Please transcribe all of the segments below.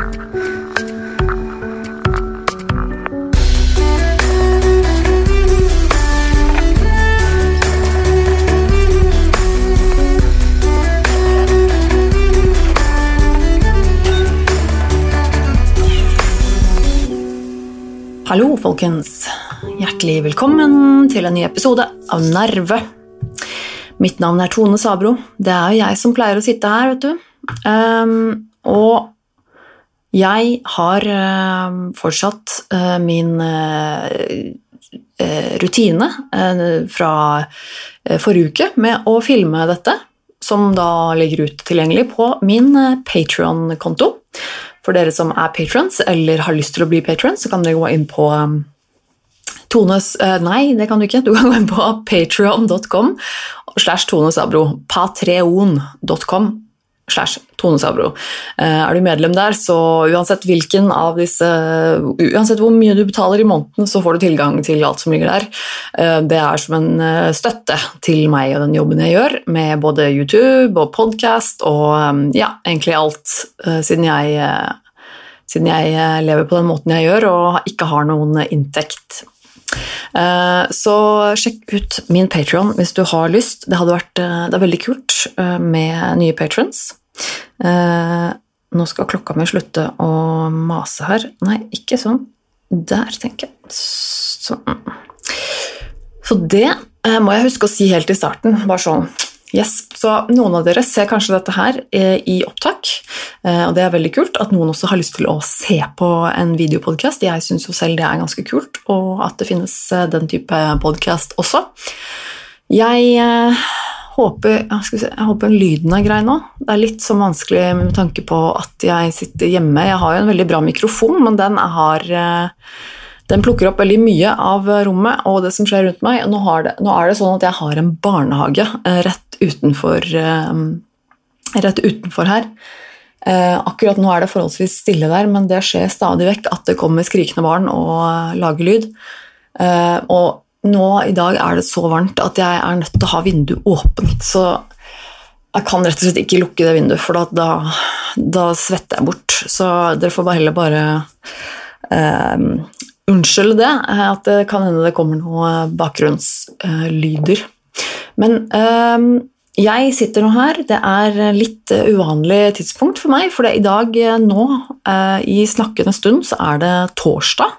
Hallo, folkens. Hjertelig velkommen til en ny episode av Nerve. Mitt navn er Tone Sabro. Det er jo jeg som pleier å sitte her, vet du. Um, og jeg har uh, fortsatt uh, min uh, rutine fra forrige uke med å filme dette, som da ligger ut tilgjengelig på min Patrion-konto. For dere som er patrons eller har lyst til å bli patrons, så kan dere gå inn på Tones Nei, det kan du ikke. Du kan gå inn på patrion.com slash tonesabro. Patreon.com slash Tone Sabro. er du medlem der, så uansett hvilken av disse Uansett hvor mye du betaler i måneden, så får du tilgang til alt som ligger der. Eh, det er som en eh, støtte til meg og den jobben jeg gjør, med både YouTube og podkast og ja, egentlig alt, siden jeg, siden jeg lever på den måten jeg gjør og ikke har noen inntekt. Så sjekk ut min Patrion hvis du har lyst. Det vært det er veldig kult med nye patrons. Eh, nå skal klokka mi slutte å mase her. Nei, ikke sånn. Der, tenker jeg. Sånn. Så det eh, må jeg huske å si helt i starten. Bare sånn Yes. Så noen av dere ser kanskje dette her eh, i opptak, eh, og det er veldig kult at noen også har lyst til å se på en videopodkast. Jeg syns jo selv det er ganske kult, og at det finnes eh, den type podkast også. Jeg håper, jeg, håper lyden er grei nå. Det er litt sånn vanskelig med tanke på at jeg sitter hjemme. Jeg har jo en veldig bra mikrofon, men den, har, eh, den plukker opp veldig mye av rommet og det som skjer rundt meg. Nå, det, nå er det sånn at jeg har en barnehage eh, rett utenfor, eh, rett utenfor her. Akkurat nå er det forholdsvis stille der, men det skjer stadig vekk at det kommer skrikende barn og lager lyd. Og nå i dag er det så varmt at jeg er nødt til å ha vinduet åpent. Så jeg kan rett og slett ikke lukke det vinduet, for da, da svetter jeg bort. Så dere får bare heller bare eh, unnskylde det, at det kan hende det kommer noen bakgrunnslyder. Men eh, jeg sitter nå her. Det er litt uvanlig tidspunkt for meg, for i dag nå, eh, i snakkende stund, så er det torsdag.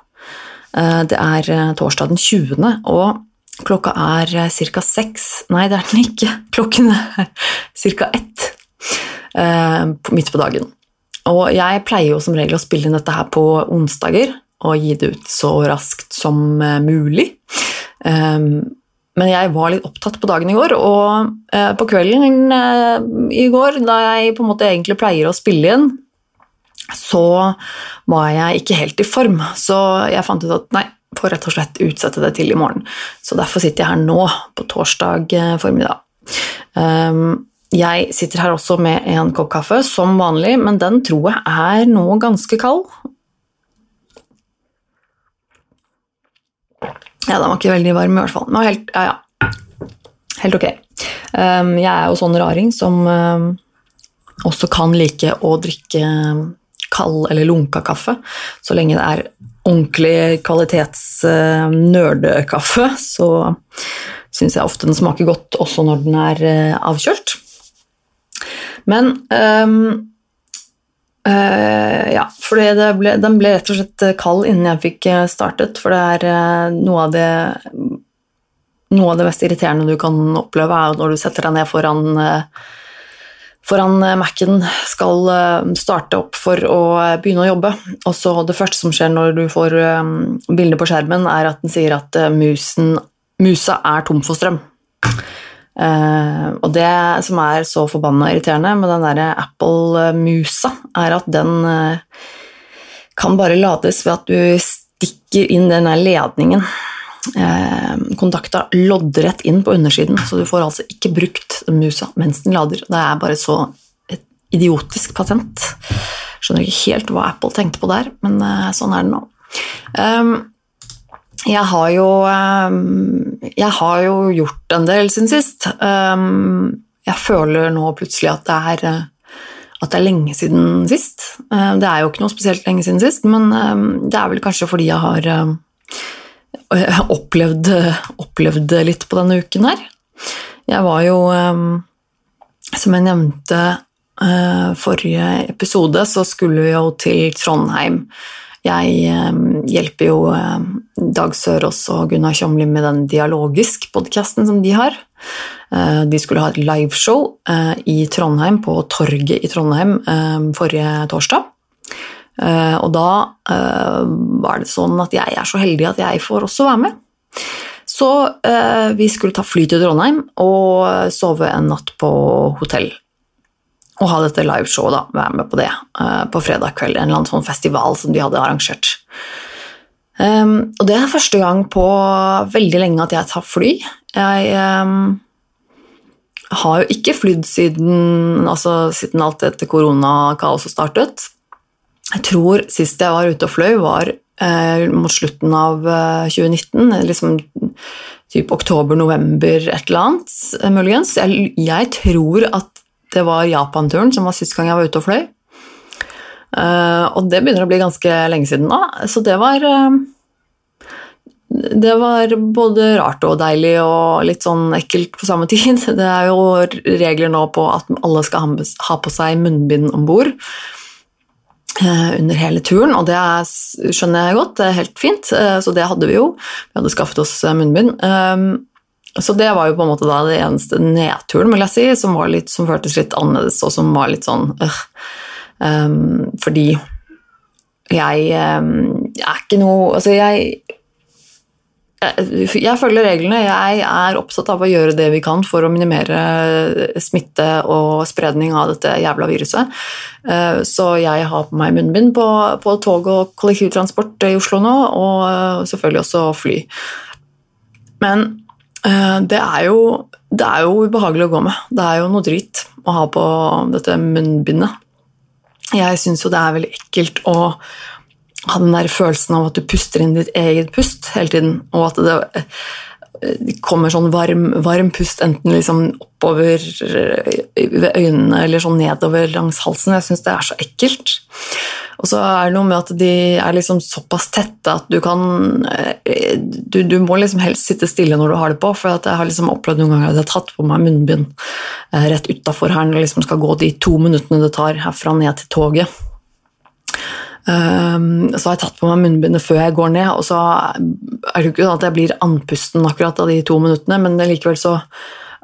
Eh, det er eh, torsdag den 20., og klokka er eh, ca. seks Nei, det er den ikke. Klokken er ca. ett midt på dagen. Og jeg pleier jo som regel å spille inn dette her på onsdager og gi det ut så raskt som mulig. Men jeg var litt opptatt på dagen i går, og på kvelden i går, da jeg på en måte egentlig pleier å spille inn, så var jeg ikke helt i form. Så jeg fant ut at nei, får rett og slett utsette det til i morgen. Så derfor sitter jeg her nå, på torsdag eh, formiddag. Um, jeg sitter her også med en kopp kaffe, som vanlig, men den tror jeg er nå ganske kald. Ja, den var ikke veldig varm i hvert fall. Men helt, ja, ja. helt ok. Um, jeg er jo sånn raring som um, også kan like å drikke kald eller lunka kaffe. Så lenge det er ordentlig kvalitets-nerdekaffe, uh, så syns jeg ofte den smaker godt også når den er uh, avkjølt. Men um, uh, Ja, for den ble rett og slett kald innen jeg fikk startet, for det er noe av det noe av det mest irriterende du kan oppleve, er når du setter deg ned foran foran eh, Mac-en skal eh, starte opp for å eh, begynne å jobbe. Og så Det første som skjer når du får bildet på skjermen, er at den sier at musen, musa er tom for strøm. og det som er så forbanna irriterende med den derre Apple-musa, er at den kan bare lades ved at du stikker inn den ledningen eh, kontakta loddrett inn på undersiden, så du får altså ikke brukt musa mens den lader. Det er bare så et idiotisk patent. Skjønner ikke helt hva Apple tenkte på der, men eh, sånn er det nå. Um, jeg har jo Jeg har jo gjort en del siden sist. Jeg føler nå plutselig at det er at det er lenge siden sist. Eh, det er jo ikke noe spesielt lenge siden sist, men eh, det er vel kanskje fordi jeg har eh, opplevd, opplevd litt på denne uken her. Jeg var jo, som jeg nevnte forrige episode, så skulle vi jo til Trondheim. Jeg hjelper jo Dag Sørås og Gunnar Tjomli med den Dialogisk-podkasten som de har. Eh, de skulle ha et liveshow eh, i Trondheim, på Torget i Trondheim eh, forrige torsdag. Og da var det sånn at jeg er så heldig at jeg får også være med. Så vi skulle ta fly til Trondheim og sove en natt på hotell. Og ha dette liveshowet, da. Være med på det på fredag kveld. En eller annen sånn festival som de hadde arrangert. og det er første gang på veldig lenge at jeg tar fly. Jeg har jo ikke flydd siden, altså, siden alt dette koronakaoset startet. Jeg tror sist jeg var ute og fløy, var eh, mot slutten av eh, 2019. Liksom typ oktober-november, et eller annet, eh, muligens. Jeg, jeg, tror at det var Japan-turen som var sist gang jeg var ute og fløy. Eh, og det begynner å bli ganske lenge siden da, så det var eh, det var både rart og deilig og litt sånn ekkelt på samme tid. Det er jo regler nå på at alle skal ha på seg munnbind om bord eh, under hele turen, og det er, skjønner jeg godt, det er helt fint, eh, så det hadde vi jo. Vi hadde skaffet oss eh, munnbind. Ehm, så det var jo på en måte da det eneste nedturen, vil jeg si, som, litt, som føltes litt annerledes, og som var litt sånn øh, Fordi jeg, jeg er ikke noe Altså, jeg jeg følger reglene. Jeg er opptatt av å gjøre det vi kan for å minimere smitte og spredning av dette jævla viruset. Eh, så jeg har på meg munnbind på, på tog og kollektivtransport i Oslo nå, og selvfølgelig også fly. Men eh, det er, jo, det er jo ubehagelig å gå med. Det er jo noe drit å ha på dette munnbindet. Jeg syns jo det er veldig ekkelt å ha den der følelsen av at du puster inn ditt eget pust hele tiden, og at det, det kommer sånn varm, varm, pust enten liksom oppover ved øynene eller sånn nedover langs halsen. Jeg syns det er så ekkelt. Og så er det noe med at de er liksom såpass tette at du kan Du, du må liksom helst sitte stille når du har det på, for jeg har liksom opplevd noen ganger at jeg har tatt på meg munnbind eh, rett utafor her når det liksom skal gå de to minuttene det tar herfra ned til toget. Um, så har jeg tatt på meg munnbindet før jeg går ned, og så er det ikke sånn at jeg blir andpusten akkurat av de to minuttene, men likevel så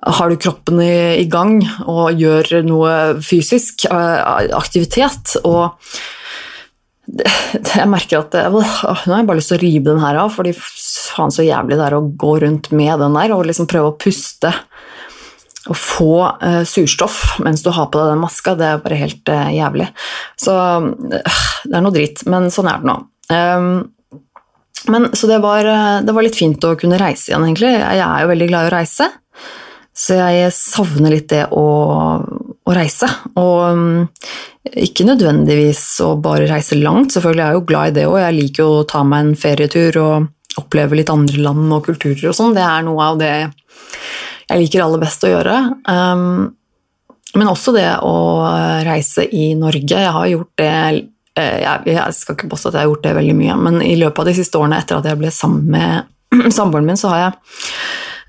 har du kroppen i, i gang og gjør noe fysisk uh, aktivitet. og jeg merker at Nå har jeg bare lyst til å rive den her av, fordi faen så jævlig det er å gå rundt med den der og liksom prøve å puste å få uh, surstoff mens du har på deg den maska, det er bare helt uh, jævlig. Så uh, det er noe dritt, men sånn er det nå. Um, men, så det var, det var, litt fint å kunne reise igjen, egentlig. Jeg er jo veldig glad i å reise, så jeg savner litt det å, å reise. Og um, ikke nødvendigvis å bare reise langt, selvfølgelig er jeg jo glad i det òg. Jeg liker jo å ta meg en ferietur og oppleve litt andre land og kulturer og sånn. Det er noe av det jeg liker aller best å gjøre. Um, men også det å reise i Norge. Jeg har gjort det eh, jeg, skal ikke påstå at jeg har gjort det veldig mye, men i løpet av de siste årene etter at jeg ble sammen med samboeren min, så har jeg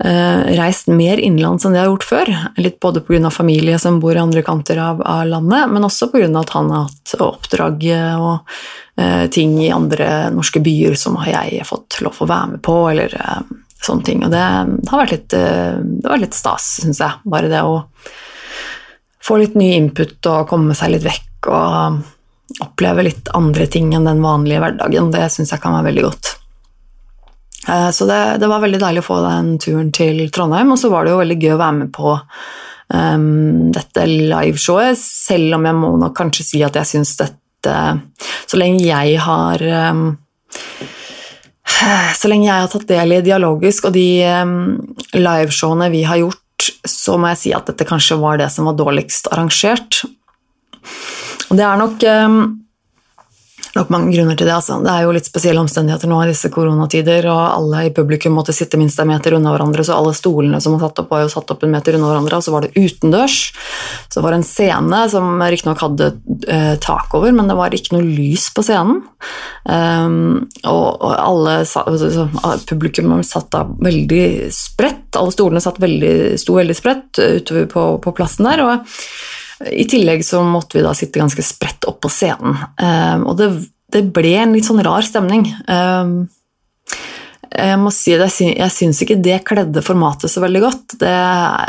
uh, reist mer innenlands enn det jeg har gjort før. Litt både pga. familie som bor i andre kanter av, landet, men også pga. at han har hatt oppdrag og uh, ting i andre norske byer som har jeg fått lov å være med på, eller uh, sånne ting. Og det har vært litt, eh, det var litt stas, syns jeg. Bare det å få litt ny input og komme seg litt vekk og oppleve litt andre ting enn den vanlige hverdagen, det syns jeg kan være veldig godt. Eh, så det, det, var veldig deilig å få den turen til Trondheim, og så var det jo veldig gøy å være med på um, dette liveshowet, selv om jeg må nok kanskje si at jeg syns dette Så lenge jeg har um, så lenge jeg har tatt del i dialogisk og de liveshowene vi har gjort, så må jeg si at dette kanskje var det som var dårligst arrangert. Og det er nok nok mange grunner til det. Altså. Det er jo litt spesielle omstendigheter nå i disse koronatider, og alle i publikum måtte sitte minst en meter unna hverandre, så alle stolene som var satt opp, var jo satt opp en meter unna hverandre, og så var det utendørs. Så det var en scene som riktignok hadde eh, tak over, men det var ikke noe lys på scenen. Um, og, og, alle altså, publikum satt da veldig spredt, alle stolene satt veldig, sto veldig spredt utover på, på plassen der. og i tillegg så måtte vi da sitte ganske spredt opp på scenen. Um, og det, det, ble en litt sånn rar stemning. Um, jeg må si det, jeg syns ikke det kledde formatet så veldig godt. Det,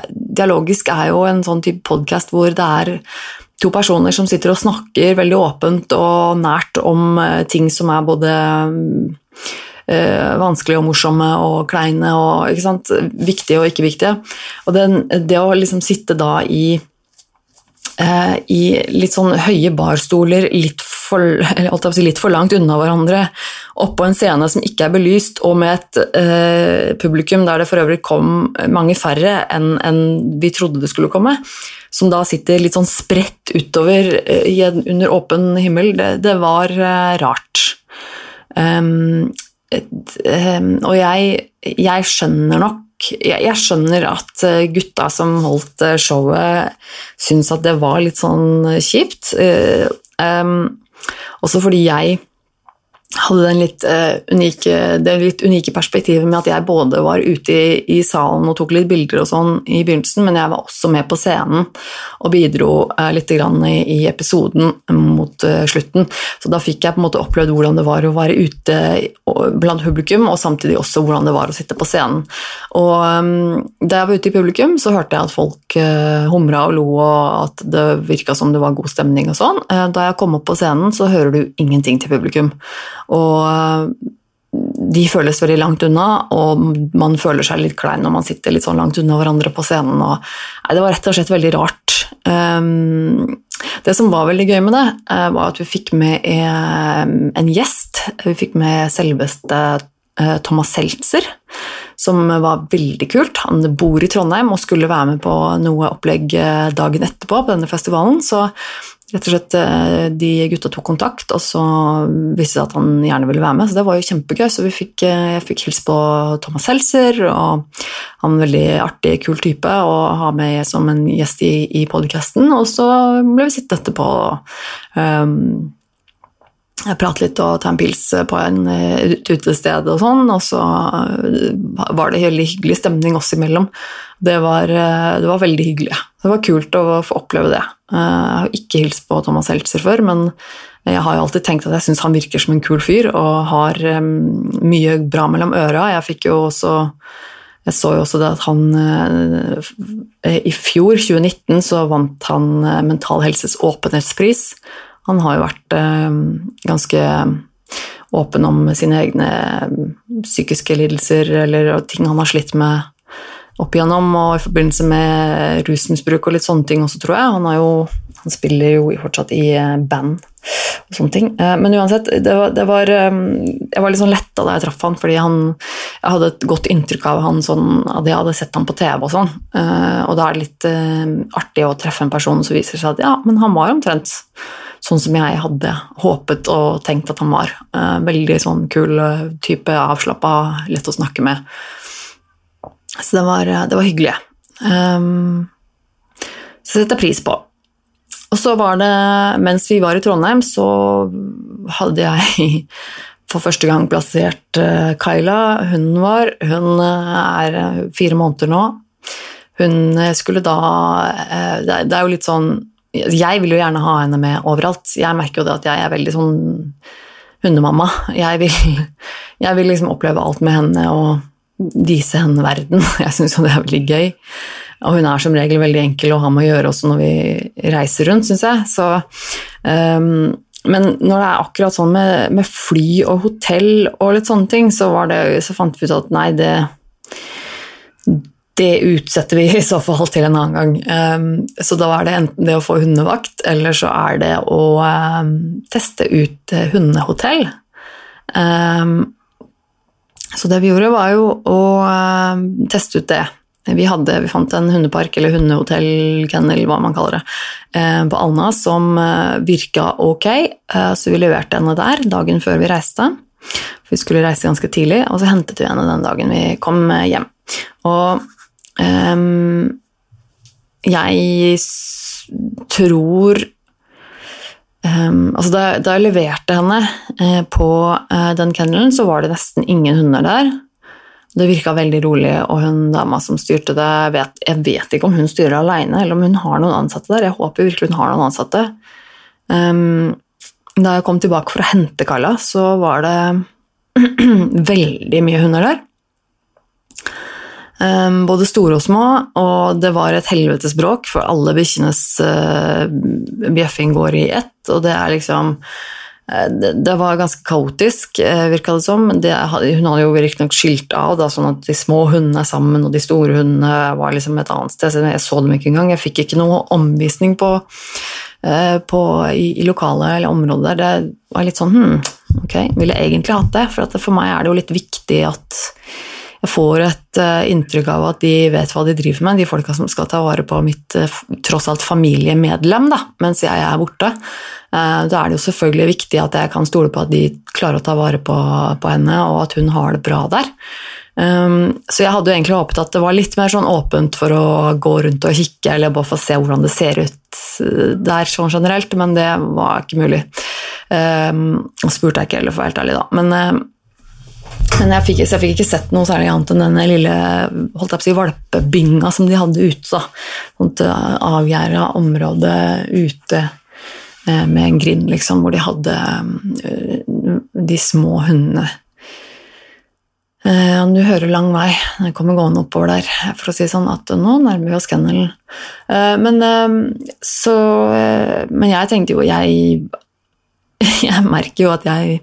dialogisk er jo en sånn type podkast hvor det er to personer som sitter og snakker veldig åpent og nært om uh, ting som er både uh, vanskelige og morsomme og kleine og viktige og ikke viktige. Og den, det å liksom sitte da i Eh, i litt sånn høye barstoler litt for, si litt for, langt unna hverandre, oppå en scene som ikke er belyst, og med et eh, publikum der det for øvrig kom mange færre enn en vi trodde det skulle komme, som da sitter litt sånn spredt utover eh, under åpen himmel, det, det var eh, rart. Um, et, um, og jeg, jeg skjønner nok jeg, skjønner at eh, gutta som holdt eh, showet, syntes at det var litt sånn kjipt. Um, også fordi jeg hadde den litt, uh, unike, det litt unike perspektivet med at jeg både var ute i, i, salen og tok litt bilder og sånn i begynnelsen, men jeg var også med på scenen og bidro uh, litt grann i, i, episoden mot uh, slutten. Så da fikk jeg på en måte opplevd hvordan det var å være ute blant publikum, og samtidig også hvordan det var å sitte på scenen. Og um, da jeg var ute i publikum, så hørte jeg at folk uh, humra og lo, og at det virka som det var god stemning og sånn. da jeg kom opp på scenen, så hører du ingenting til publikum. Og eh, de føles veldig langt unna, og man føler seg litt klein når man sitter litt sånn langt unna hverandre på scenen. Og, nei, det var rett og slett veldig rart. Det som var veldig gøy med det, var at vi fikk med en gjest. Vi fikk med selveste Thomas Seltzer, som var veldig kult. Han bor i Trondheim og skulle være med på noe opplegg dagen etterpå på denne festivalen, så rett og slett eh, de gutta tok kontakt, og så viste det at han gjerne ville være med. Så det var jo kjempegøy. Så fikk, eh, jeg fikk hilse på Thomas Seltzer, og han er en veldig artig, kul type å ha med som en gjest i, i podkasten. Og så ble vi sittende etterpå um, prate litt og ta en pils på en, et utested og sånn, og så var det veldig hyggelig stemning oss imellom. Det var, det var veldig hyggelig. Det var kult å få oppleve det. Eh, jeg har ikke hilst på Thomas Heltzer før, men jeg har jo alltid tenkt at jeg syns han virker som en kul fyr og har mye bra mellom øra. Jeg fikk jo også jeg så jo også det at han eh, I fjor, 2019, så vant han eh, Mental Helses åpenhetspris. Han har jo vært ganske åpen om sine egne psykiske lidelser eller ting han har slitt med opp igjennom, og i forbindelse med rusmisbruk og litt sånne ting også, tror jeg. Han, jo, han spiller jo fortsatt i eh, band og sånne ting. Eh, men uansett, det var, det var eh, Jeg var litt sånn letta da jeg traff han, fordi han, jeg hadde et godt inntrykk av han sånn, at jeg hadde sett han på TV og sånn. Og da er det litt artig å treffe en person som viser seg at ja, men han var omtrent sånn som jeg hadde håpet og tenkt at han var. Veldig sånn kul type, avslappa, lett å snakke med. Så det var, det var hyggelig. Um, så setter jeg pris på. Og så var det, mens vi var i Trondheim, så hadde jeg for første gang plassert Kyla, hunden vår. Hun er fire måneder nå. Hun skulle da det er jo litt sånn Jeg vil jo gjerne ha henne med overalt. Jeg merker jo det at jeg er veldig sånn hundemamma. Jeg vil, jeg vil liksom oppleve alt med henne og vise henne verden. Jeg syns jo det er veldig gøy. Og hun er som regel veldig enkel å ha med å gjøre også når vi reiser rundt, syns jeg. Så, um, men når det er akkurat sånn med, med, fly og hotell og litt sånne ting, så, det, så fant vi ut at nei, det, det utsetter vi i så fall til en annen gang. Um, så da er det enten det å få hundevakt, eller så er det å um, teste ut hundehotell. Um, så det vi gjorde, var jo å uh, teste ut det. vi, hadde, vi fant en hundepark, eller hundehotell, kennel, hva man kaller det, eh, på Alna som eh, virka ok, eh, så vi leverte henne der dagen før vi reiste. Vi skulle reise ganske tidlig, og så hentet vi henne den dagen vi kom hjem. Og jeg tror um, Altså, da, da, jeg leverte henne uh, på uh, den kennelen, så var det nesten ingen hunder der. Det virka veldig rolig, og hun dama som styrte det vet, Jeg vet ikke om hun styrer alene, eller om hun har noen ansatte der. Jeg håper virkelig hun har noen ansatte. Um, da jeg kom tilbake for å hente Carla, så var det veldig mye hunder der. Um, både store og små, og det var et helvetes bråk, for alle bikkjenes uh, bjeffing går i ett, og det er liksom uh, det, var ganske kaotisk, uh, virka det som. Det, hun hadde jo riktignok skilt av, da, sånn at de små hundene er sammen, og de store hundene var liksom et annet sted. Så jeg så dem ikke engang. Jeg fikk ikke noe omvisning på, på i, i, lokalet eller området der. Det var litt sånn hm, ok, ville egentlig hatt det, for for meg er det jo litt viktig at jeg får et uh, inntrykk av at de vet hva de driver med, de folka som skal ta vare på mitt uh, tross alt familiemedlem da, mens jeg er borte. Uh, da er det jo selvfølgelig viktig at jeg kan stole på at de klarer å ta vare på, på henne, og at hun har det bra der. Um, så jeg hadde jo egentlig håpet at det var litt mer sånn åpent for å gå rundt og kikke, eller bare få se hvordan det ser ut der sånn generelt, men det var ikke mulig. Um, spurte jeg ikke heller, for å være helt ærlig, da. Men men jeg fikk, jeg fikk, ikke sett noe særlig annet enn den lille holdt jeg på å si, valpebinga som de hadde ute. da. Sånt eh, avgjerda område ute eh, med en grind, liksom, hvor de hadde eh, de små hundene. Du hører lang vei jeg kommer gående oppover der, for å si sånn at nå nærmer vi oss kennelen. Men Men jeg tenkte jo Jeg, jeg merker jo at jeg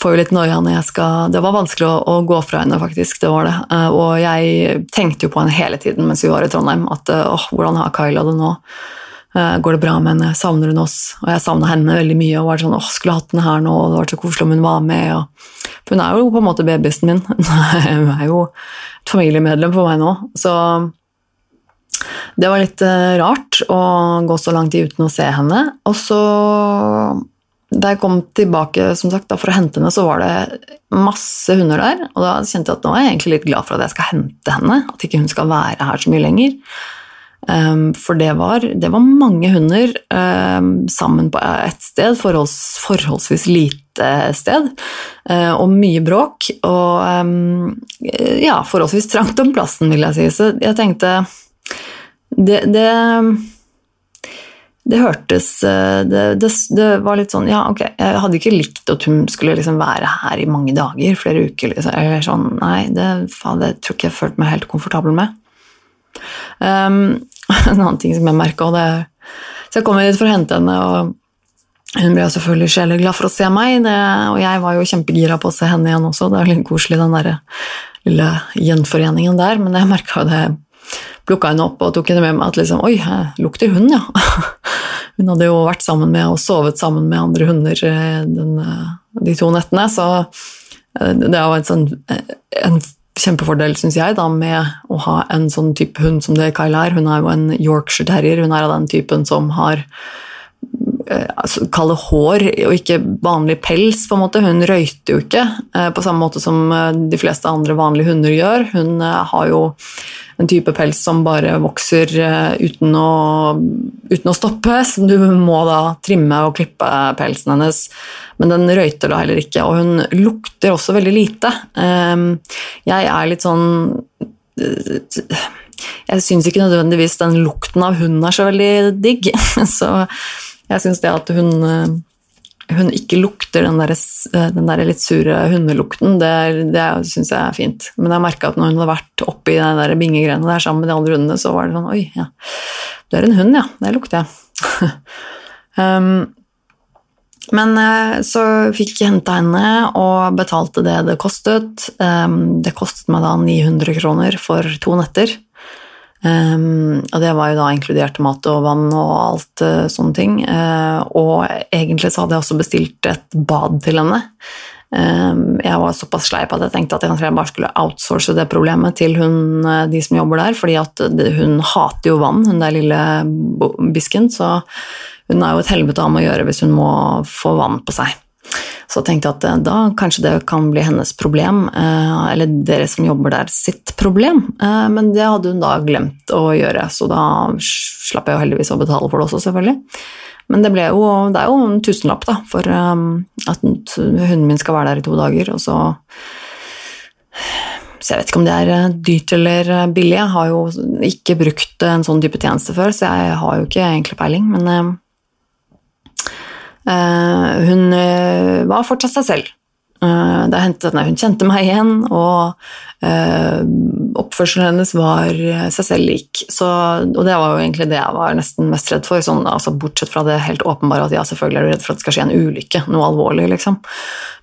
får jo litt noia når jeg skal Det var vanskelig å, å, gå fra henne, faktisk. Det var det. Uh, og jeg tenkte jo på henne hele tiden mens vi var i Trondheim. At uh, åh, hvordan har Kyla det nå? Uh, går det bra med henne? Savner hun oss? Og jeg savna henne veldig mye. og var sånn, åh, skulle hatt henne her nå, og det var så koselig om hun var med. Og, for hun er jo på en måte babyen min. hun er jo et familiemedlem for meg nå. Så det var litt rart å gå så lang tid uten å se henne. Og så da jeg kom tilbake som sagt, for å hente henne, så var det masse hunder der. Og da kjente jeg at nå er jeg egentlig litt glad for at jeg skal hente henne, at ikke hun skal være her så mye lenger. Um, for det var, det var, mange hunder um, sammen på ett sted, forholds, forholdsvis lite sted, uh, og mye bråk. Og um, ja, forholdsvis trangt om plassen, vil jeg si. Så jeg tenkte det, det det hørtes eh, det, det, det, var litt sånn Ja, ok, jeg hadde ikke likt at hun skulle liksom være her i mange dager, flere uker, liksom. Eller sånn Nei, det, faen, det tror ikke jeg følte meg helt komfortabel med. Um, en annen ting som jeg merka, det Så jeg kom hit for å hente henne, og hun ble selvfølgelig sjeleglad for å se meg, og jeg var jo kjempegira på å se henne igjen også. Det er litt koselig, den der lille gjenforeningen der, men jeg merka jo det plukka henne opp og tok henne med meg at liksom, Oi, lukter hund, ja. Hun hadde jo vært sammen med og sovet sammen med andre hunder eh, den, eh, de to nettene, så det er jo en, sånn, en kjempefordel, syns jeg, da, med å ha en sånn type hund som det Kyla er. Hun er jo en Yorkshire terrier. Hun er av den typen som har altså, kalle hår og ikke vanlig pels. på en måte. Hun røyter jo ikke på samme måte som de fleste andre vanlige hunder gjør. Hun har jo en type pels som bare vokser eh, uten å, uten å, stoppe, så du må da trimme og klippe pelsen hennes. Men den røyter da heller ikke, og hun lukter også veldig lite. Ehm, jeg er litt sånn eh, Jeg syns ikke nødvendigvis den lukten av hunden er så veldig digg, så jeg syns det at hun eh, hun ikke lukter den der, eh, den der litt sure hundelukten, det, det syns jeg er fint. Men jeg merka at når hun hadde vært oppi den der bingegreiene der sammen med de andre hundene, så var det sånn Oi, ja. Du er en hund, ja. Det lukter jeg. um, men eh, så fikk jeg henta henne og betalte det det kostet. Um, det kostet meg da 900 kroner for to netter. Um, og det var jo da inkludert mat og vann og alt uh, sånne ting. Uh, og egentlig så hadde jeg også bestilt et bad til henne. Jeg var såpass sleip at jeg tenkte at jeg bare skulle outsource det problemet til hun, de som jobber der, fordi at hun hater jo vann, hun der lille bisken, så hun er jo et helvete med å gjøre hvis hun må få vann på seg. Så tenkte jeg at eh, da kanskje det kan bli hennes problem, eh, eller dere som jobber der sitt problem. Eh, men det hadde hun da glemt å gjøre, så da slapp jeg jo heldigvis å betale for det også, selvfølgelig. Men det, jo, det er jo en tusenlapp da, for at hunden min skal være der i to dager, og så så jeg vet ikke om det er dyrt eller billig. Jeg har jo ikke brukt en sånn type tjeneste før, så jeg har jo ikke egentlig peiling. Men hun eh, var fortsatt seg selv. Eh, det hendte hun kjente meg igjen, og oppførselen hennes var seg selv lik. Så, og det var jo egentlig det jeg var nesten mest redd for, sånn, altså, bortsett fra det helt åpenbare at ja, selvfølgelig er du redd for at det skal skje en ulykke, noe alvorlig, liksom.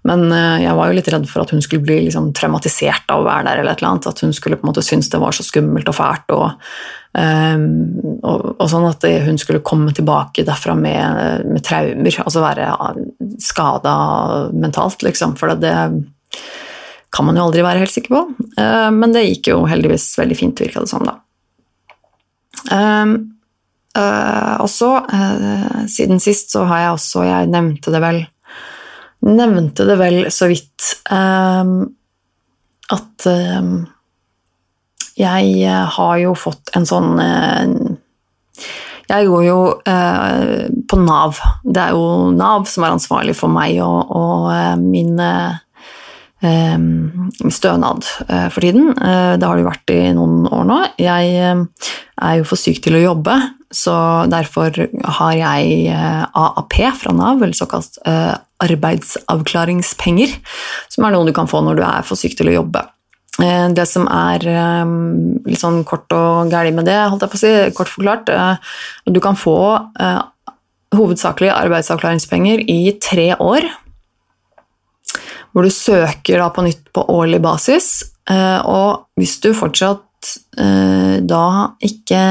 Men jeg var jo litt redd for at hun skulle bli liksom, traumatisert av å være der, eller et eller annet, at hun skulle på en måte synes det var så skummelt og fælt. og Um, og, og, sånn at hun skulle komme tilbake derfra med, med traumer, altså være skada mentalt, liksom. For det kan man jo aldri være helt sikker på. Uh, men det gikk jo heldigvis veldig fint, virka det som, da. Um, uh, og så, uh, siden sist, så har jeg også Jeg nevnte det vel Nevnte det vel så vidt um, at jeg eh, har jo fått en sånn eh, Jeg går jo eh, på Nav. Det er jo Nav som er ansvarlig for meg og, og min stønad for tiden. Det har det jo vært i noen år nå. Jeg er jo for syk til å jobbe, så derfor har jeg AAP fra Nav, eller såkalt arbeidsavklaringspenger, som er noe du kan få når du er for syk til å jobbe. Eh, det som er eh, litt sånn kort og gæli med det, holdt jeg på å si, kort forklart eh, Du kan få hovedsakelig arbeidsavklaringspenger i tre år. Hvor du søker på nytt på årlig basis. Og hvis du fortsatt da ikke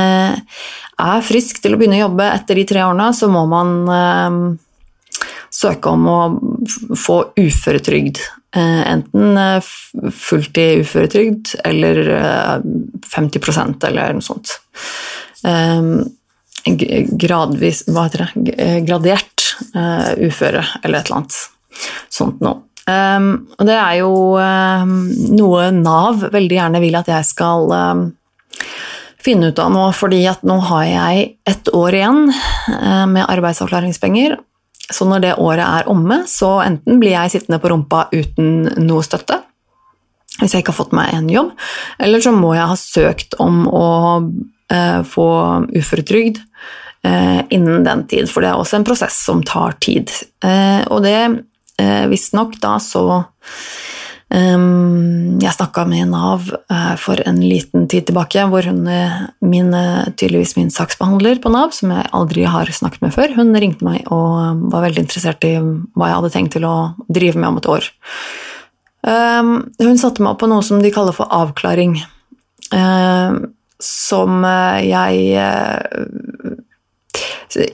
er frisk til å begynne å jobbe etter de tre årene, så må man søke om å få uføretrygd. Eh, enten fullt fulltid uføretrygd eller 50 eh, eller noe sånt. Gradvis Hva heter det? Gradert uføre eller et eller annet sånt noe. Og det er jo noe Nav veldig gjerne vil at jeg skal finne ut av nå, fordi at nå har jeg ett år igjen med arbeidsavklaringspenger, så når det året er omme, så enten blir jeg sittende på rumpa uten noe støtte, hvis jeg ikke har fått meg en jobb, eller så må jeg ha søkt om å eh, få uføretrygd eh, innen den tid, for det er også en prosess som tar tid. Eh, og det eh, visstnok da så jeg snakka med Nav eh, for en liten tid tilbake, hvor hun, eh, min, eh, tydeligvis min saksbehandler på Nav, som jeg aldri har snakket med før, hun ringte meg og var veldig interessert i hva jeg hadde tenkt til å drive med om et år. Ehm, hun satte meg opp på noe som de kaller for avklaring, ehm, som jeg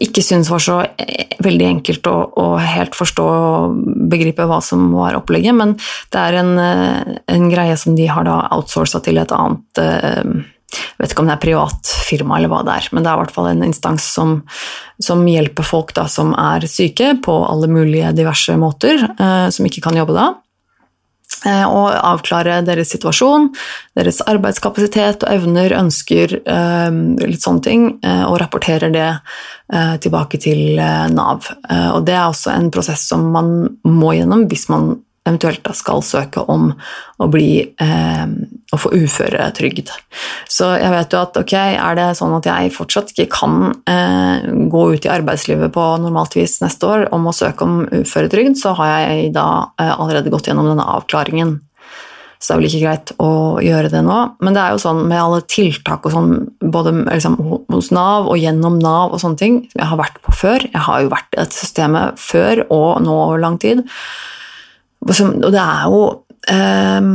ikke syntes var så eh, veldig enkelt å, å, helt forstå og begripe hva som var opplegget, men det er en, eh, en greie som de har da outsourca til et annet jeg eh, vet ikke om det er privat firma eller hva det er, men det er i hvert fall en instans som, som hjelper folk da, som er syke på alle mulige diverse måter, som ikke kan jobbe da og eh, avklare deres situasjon, deres arbeidskapasitet og evner, ønsker, eh, litt sånne ting, eh, og rapporterer det tilbake til Nav. Og det er også en prosess som man må gjennom hvis man eventuelt da skal søke om å, bli, eh, å få uføretrygd. Så jeg vet jo at ok, er det sånn at jeg fortsatt ikke kan eh, gå ut i arbeidslivet på normalt vis neste år om å søke om uføretrygd, så har jeg da eh, allerede gått gjennom denne avklaringen. Så det er vel ikke greit å gjøre det nå. Men det er jo sånn med alle tiltak og sånn, både liksom, hos Nav og gjennom Nav og sånne ting, som jeg har vært på før Jeg har jo vært i dette systemet før og nå over lang tid. Og det er jo eh,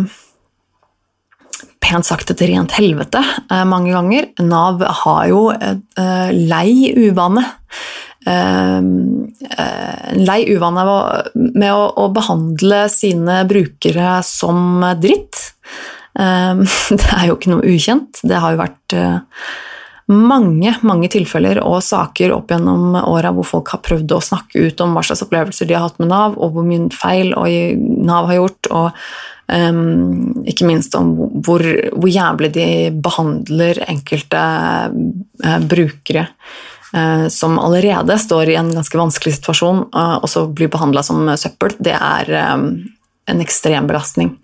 pent sagt et rent helvete eh, mange ganger. Nav har jo et eh, lei uvane en lei uvane med å, behandle sine brukere som dritt. det er jo ikke noe ukjent. Det har jo vært mange mange tilfeller og saker opp gjennom åra hvor folk har prøvd å snakke ut om hva slags opplevelser de har hatt med Nav, og hvor mye feil Nav har gjort, og um, ikke minst om hvor, hvor, jævlig de behandler enkelte uh, brukere. Uh, som allerede står i en ganske vanskelig situasjon, uh, og så blir behandla som søppel, det er um, en ekstrem belastning.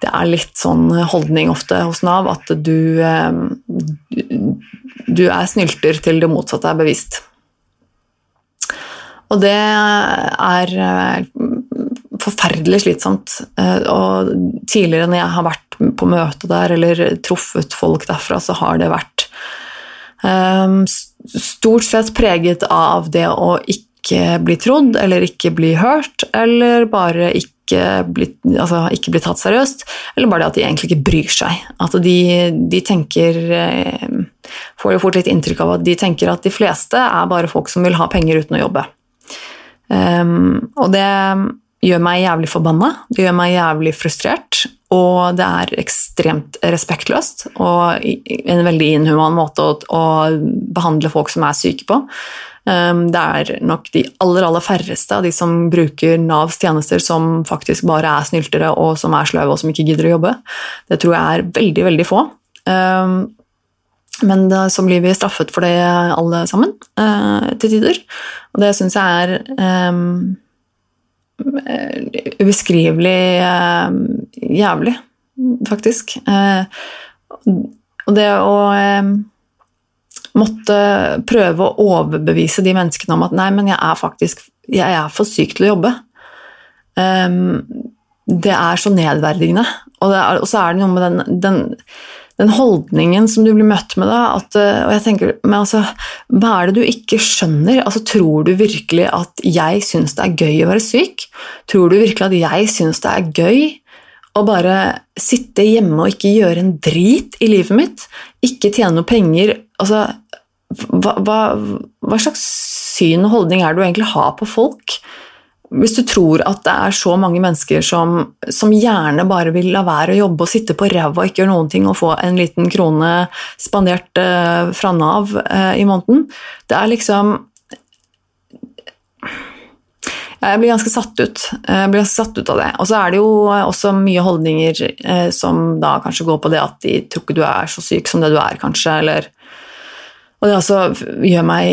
Det er litt sånn holdning ofte hos Nav at du, du er snylter til det motsatte er bevisst. Og det er eh, forferdelig slitsomt. Eh, og tidligere når jeg har vært på møte der eller truffet folk derfra, så har det vært stort sett preget av det å ikke bli trodd eller ikke bli hørt, eller bare ikke bli, altså ikke bli tatt seriøst, eller bare det at de egentlig ikke bryr seg. At de, de tenker får jo fort litt inntrykk av at de tenker at de fleste er bare folk som vil ha penger uten å jobbe. Um, og det gjør meg jævlig forbanna, det gjør meg jævlig frustrert, og det er ekstremt respektløst og en veldig inhuman måte å, å behandle folk som er syke på. Um, det er nok de aller, aller færreste av de som bruker Navs tjenester som faktisk bare er snyltere og som er sløve og som ikke gidder å jobbe. Det tror jeg er veldig, veldig få. Um, men så blir vi straffet for det alle sammen, eh, til tider. Og det syns jeg er eh, ubeskrivelig eh, jævlig, faktisk. Og det å måtte prøve å overbevise de menneskene om at nei, men jeg er faktisk jeg er for syk til å jobbe. Um, det er så nedverdigende. Og, er, og, så er det noe med den, den den holdningen som du blir møtt med da, at, eh, og jeg tenker, men altså, Hva er det du ikke skjønner? Altså, tror du virkelig at jeg syns det er gøy å være syk? Tror du virkelig at jeg syns det er gøy å bare sitte hjemme og ikke gjøre en drit i livet mitt? Ikke tjene noe penger? Altså, hva, hva, hva slags syn og holdning er det du egentlig har på folk? hvis du tror at det er så mange mennesker som, som gjerne bare vil la være å jobbe og sitte på ræva og ikke gjøre noen ting og få en liten krone spandert uh, fra Nav uh, i måneden Det er liksom Jeg blir ganske satt ut. Jeg blir ganske satt ut av det. Og så er det jo også mye holdninger uh, som da kanskje går på det at de tror ikke du er så syk som det du er, kanskje, eller Og det også gjør meg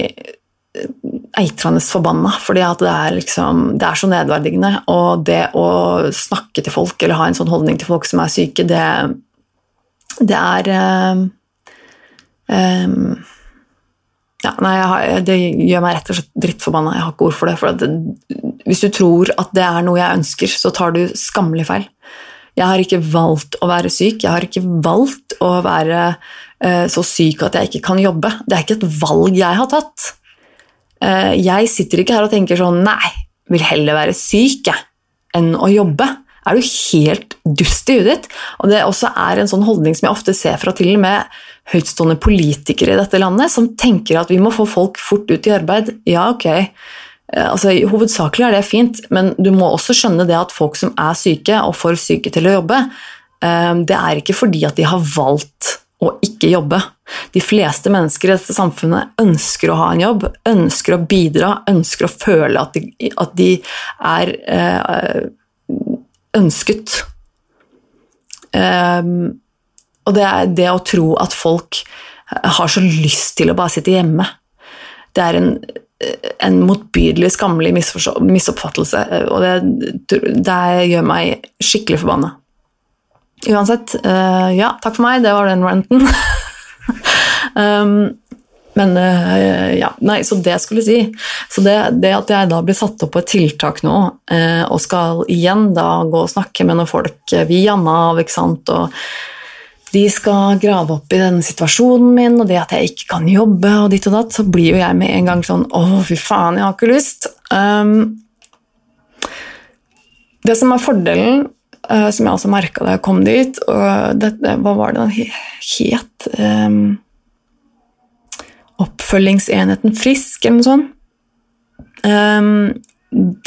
eitrende forbanna, fordi det er, liksom, det er så nedverdigende. Og det å snakke til folk eller ha en sånn holdning til folk som er syke, det, det er um, ja, nei, har, Det gjør meg rett og slett drittforbanna. Jeg har ikke ord for det. For det, hvis du tror at det er noe jeg ønsker, så tar du skammelig feil. Jeg har ikke valgt å være syk. Jeg har ikke valgt å være så syk at jeg ikke kan jobbe. Det er ikke et valg jeg har tatt. Eh, jeg sitter ikke her og tenker sånn Nei, vil heller være syk jeg, enn å jobbe. Er du helt dust i huet ditt? Og det også er en sånn holdning som jeg ofte ser fra til og med høytstående politikere i dette landet, som tenker at vi må få folk fort ut i arbeid. Ja, ok. Eh, altså, hovedsakelig er det fint, men du må også skjønne det at folk som er syke, og for syke til å jobbe, eh, det er ikke fordi at de har valgt å ikke jobbe. De fleste mennesker i dette samfunnet ønsker å ha en jobb, ønsker å bidra, ønsker å føle at de, at de er øh, ønsket. Um, og det er det å tro at folk har så lyst til å bare sitte hjemme. Det er en, en motbydelig, skammelig misoppfattelse, og det, det gjør meg skikkelig forbanna. Uansett, uh, ja, takk for meg, det var den ranten. um, men uh, ja, nei, så det skulle jeg si. Så det, det, at jeg da blir satt opp på et tiltak nå, uh, og skal igjen da gå og snakke med noen folk via Nav, ikke sant, og de skal grave opp i denne situasjonen min, og det at jeg ikke kan jobbe, og ditt og datt, så blir jo jeg med en gang sånn Å, fy faen, jeg har ikke lyst. Um, det som er fordelen uh, som jeg også merka da jeg kom dit. Og dette, hva var det den het? Um, oppfølgingsenheten Frisk, eller noe sånt. Um,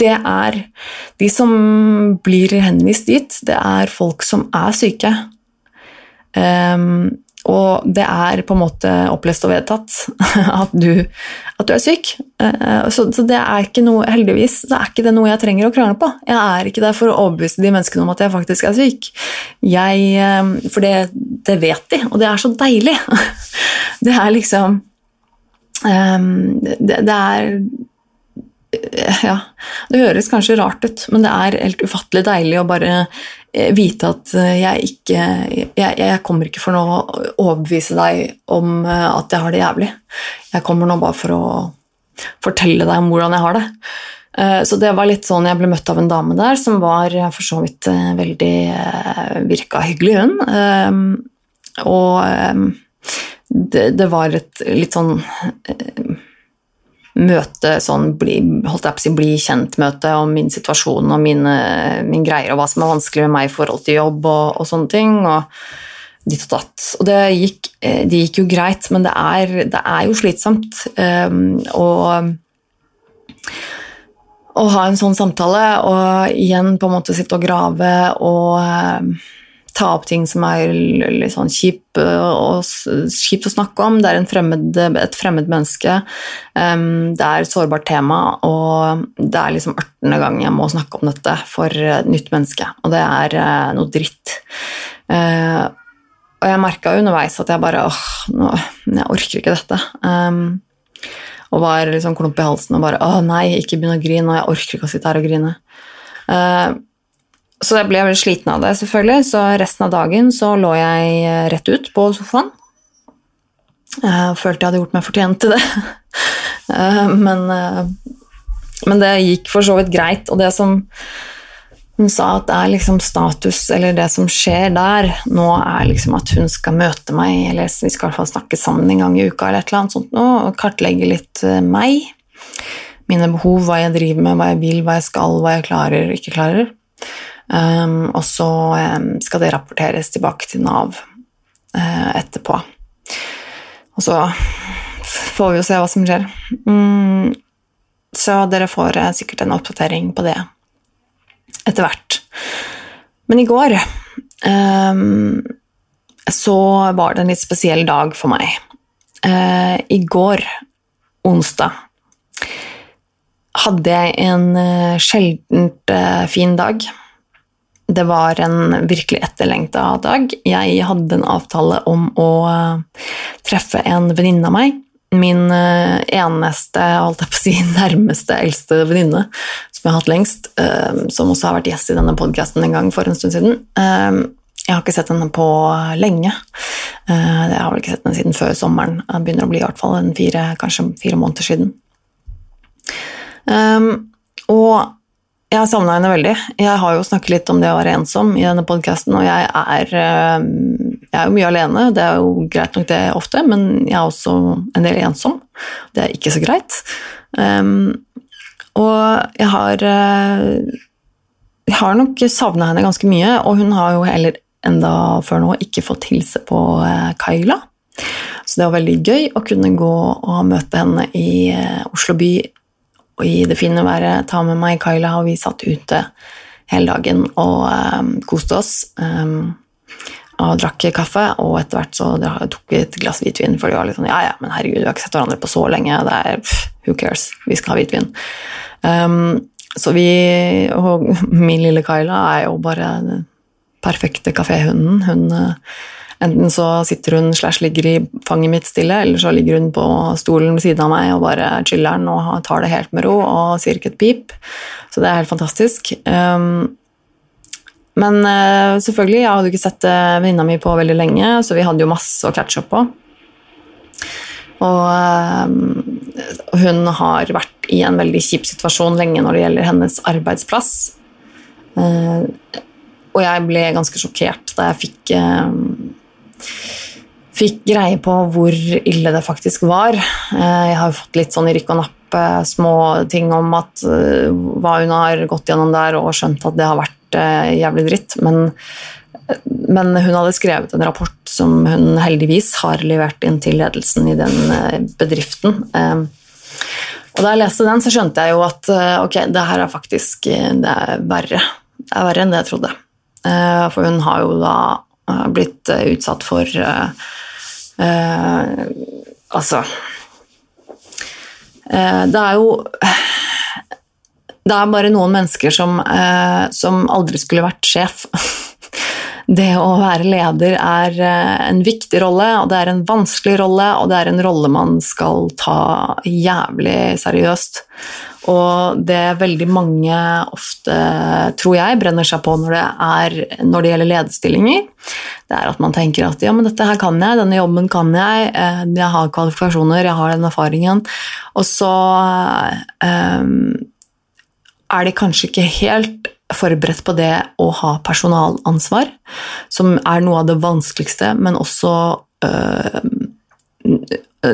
det er De som blir henvist dit, det er folk som er syke. Um, og det er på en måte opplest og vedtatt at du, at du er syk. Uh, så, så, det er ikke noe, heldigvis så er ikke det noe jeg trenger å krangle på. Jeg er ikke der for å overbevise de menneskene om at jeg faktisk er syk. Jeg, um, for det, det, vet de, og det er så deilig. det er liksom um, det, det er ja, det høres kanskje rart ut, men det er helt ufattelig deilig å bare eh, vite at eh, jeg ikke Jeg, jeg kommer ikke for å overbevise deg om eh, at jeg har det jævlig. Jeg kommer nå bare for å fortelle deg om hvordan jeg har det. Så det var litt sånn jeg ble møtt av en dame der som var for så vidt veldig Virka hyggelig, hun. Og det, det var et litt sånn møte, sånn bli, holdt jeg på å si, bli kjent-møte om min situasjon og mine, min greier og hva som er vanskelig med meg i forhold til jobb og, og sånne ting. og ditt og datt. Og det gikk, eh, det gikk jo greit, men det er, det er jo slitsomt um, å, å ha en sånn samtale og igjen på en måte sitte og grave og um, ta opp ting som er litt sånn kjipt å snakke om. Det er fremmed, et fremmed menneske. Det er et sårbart tema, og det er liksom 18. gang jeg må snakke om dette for et nytt menneske, og det er noe dritt. Og jeg merka underveis at jeg bare åh, nå, jeg orker ikke dette. Og var liksom klump i halsen og bare å nei, ikke begynn å grine, og jeg orker ikke å sitte her og grine. Uh, så jeg ble veldig sliten av det, selvfølgelig, så resten av dagen så lå jeg eh, rett ut på sofaen. Jeg følte jeg hadde gjort meg fortjent til det. Eh, men, eh, men, det gikk for så vidt greit, og det som hun sa at det er liksom status, eller det som skjer der nå, er liksom at hun skal møte meg, eller vi skal i hvert fall snakke sammen en gang i uka, eller et eller annet sånt og kartlegge litt meg. Mine behov, hva jeg driver med, hva jeg vil, hva jeg skal, hva jeg klarer, ikke klarer. Um, og så um, skal det rapporteres tilbake til Nav uh, etterpå. Og så får vi jo se hva som skjer. Mm, så dere får uh, sikkert en oppdatering på det etter hvert. Men i går um, så var det en litt spesiell dag for meg. Uh, I går, onsdag, hadde jeg en sjeldent fin dag. Det var en virkelig etterlengta dag. Jeg hadde en avtale om å eh, treffe en venninne av meg. Min eh, eneste, holdt jeg på å si, nærmeste, eldste venninne som jeg har hatt lengst. Eh, som også har vært gjest i denne podkasten en gang for en stund siden. Jeg har ikke sett henne på lenge. Jeg har vel ikke sett henne siden før sommeren. Det begynner å bli i hvert fall fire, kanskje fire måneder siden. Og jeg har savna henne veldig. Jeg har jo snakket litt om det å være ensom i denne podkasten, og jeg er, eh, jeg er jo mye alene. Det er jo greit nok det ofte, men jeg er også en del ensom. Det er ikke så greit. Um, og jeg har eh, Jeg har nok savna henne ganske mye, og hun har jo heller enda før nå ikke fått hilse på Kaila. Så det var veldig gøy å kunne gå og møte henne i Oslo by og i det fine været ta med meg Kyla, og vi satt ute hele dagen og um, koste oss. Um, og drakk kaffe, og etter hvert så tok vi et glass hvitvin, for det var litt sånn Ja, ja, men herregud, vi har ikke sett hverandre på så lenge. Det er pff, Who cares? Vi skal ha hvitvin. Um, så vi Og min lille Kyla er jo bare den perfekte kaféhunden. Hun uh, Enten så sitter hun slash ligger i fanget mitt stille, eller så ligger hun på stolen ved siden av meg og bare chiller'n og tar det helt med ro og sier ikke et pip. Så det er helt fantastisk. Um, men uh, selvfølgelig, jeg hadde ikke sett uh, venninna mi på veldig lenge, så vi hadde jo masse å catche opp på. Og uh, hun har vært i en veldig kjip situasjon lenge når det gjelder hennes arbeidsplass. Og jeg ble ganske sjokkert da jeg fikk fikk greie på hvor ille det faktisk var. Eh, jeg har fått litt sånn i rykk og napp eh, små ting om at eh, hva hun har gått gjennom der, og skjønt at det har vært jævlig dritt. Men, men hun hadde skrevet en rapport som hun heldigvis har levert inn til ledelsen i den bedriften. Og da jeg leste den, så skjønte jeg jo at ok, det her er faktisk det er verre. Det er verre enn det jeg trodde. For hun har jo da blitt eh, utsatt for eh, eh, Altså Det er jo Det er bare noen mennesker som, som aldri skulle vært sjef. Det å være leder er eh, en viktig rolle, og det er en vanskelig rolle, og det er en rolle man skal ta jævlig seriøst. Og det veldig mange ofte, tror jeg, brenner seg på når det, er, når det gjelder lederstillinger, det er at man tenker at ja, men dette her kan jeg, denne jobben kan jeg, eh, jeg har kvalifikasjoner, jeg har den erfaringen. Og så um, er de kanskje ikke helt forberedt på det å ha personalansvar, som er noe av det vanskeligste, men også øh,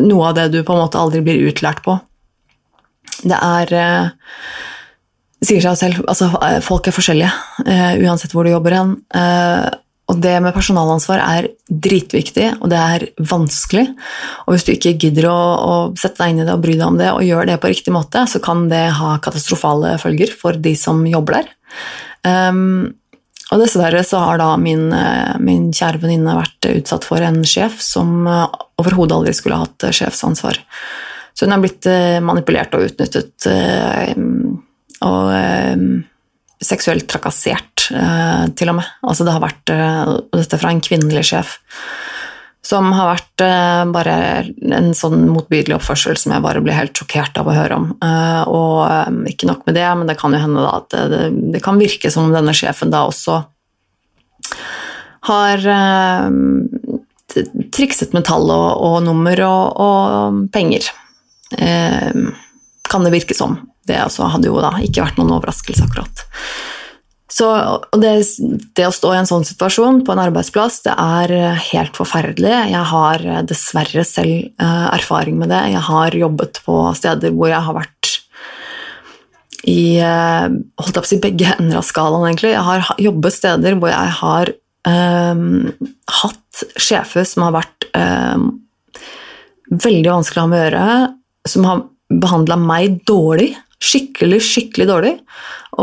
noe av det du på en måte aldri blir utlært på. Det er øh, sier seg selv, altså folk er forskjellige, øh, uansett hvor du jobber hen. øh, og det med personalansvar er dritviktig, og det er vanskelig. Og hvis du ikke gidder å, å sette deg inn i det og bry deg om det, og gjør det på riktig måte, så kan det ha katastrofale følger for de som jobber der. Um, og dessverre så har da min, eh, min kjære venninne vært utsatt for en sjef som eh, overhodet aldri skulle ha hatt eh, sjefsansvar. Så hun er blitt manipulert og utnyttet og seksuelt trakassert, til og med. Altså det har vært, dette fra en kvinnelig sjef, som har vært eh, bare en sånn motbydelig oppførsel som jeg bare blir helt sjokkert av å høre om. Eh, og eh, ikke nok med det, men det kan jo hende at det, det, det kan virke som om denne sjefen da også har trikset med tall og, og nummer og, og penger. Eh, kan det virke som. Det altså hadde jo da ikke vært noen overraskelse, akkurat. Så det, det å stå i en sånn situasjon på en arbeidsplass, det er helt forferdelig. Jeg har dessverre selv eh, erfaring med det. Jeg har jobbet på steder hvor jeg har vært i eh, holdt opp å si begge ender av skalaen, egentlig. Jeg har ha- jobbet steder hvor jeg har um, hatt sjefer som har vært um, veldig vanskelig å ha med å gjøre, som har behandla meg dårlig, skikkelig, skikkelig dårlig,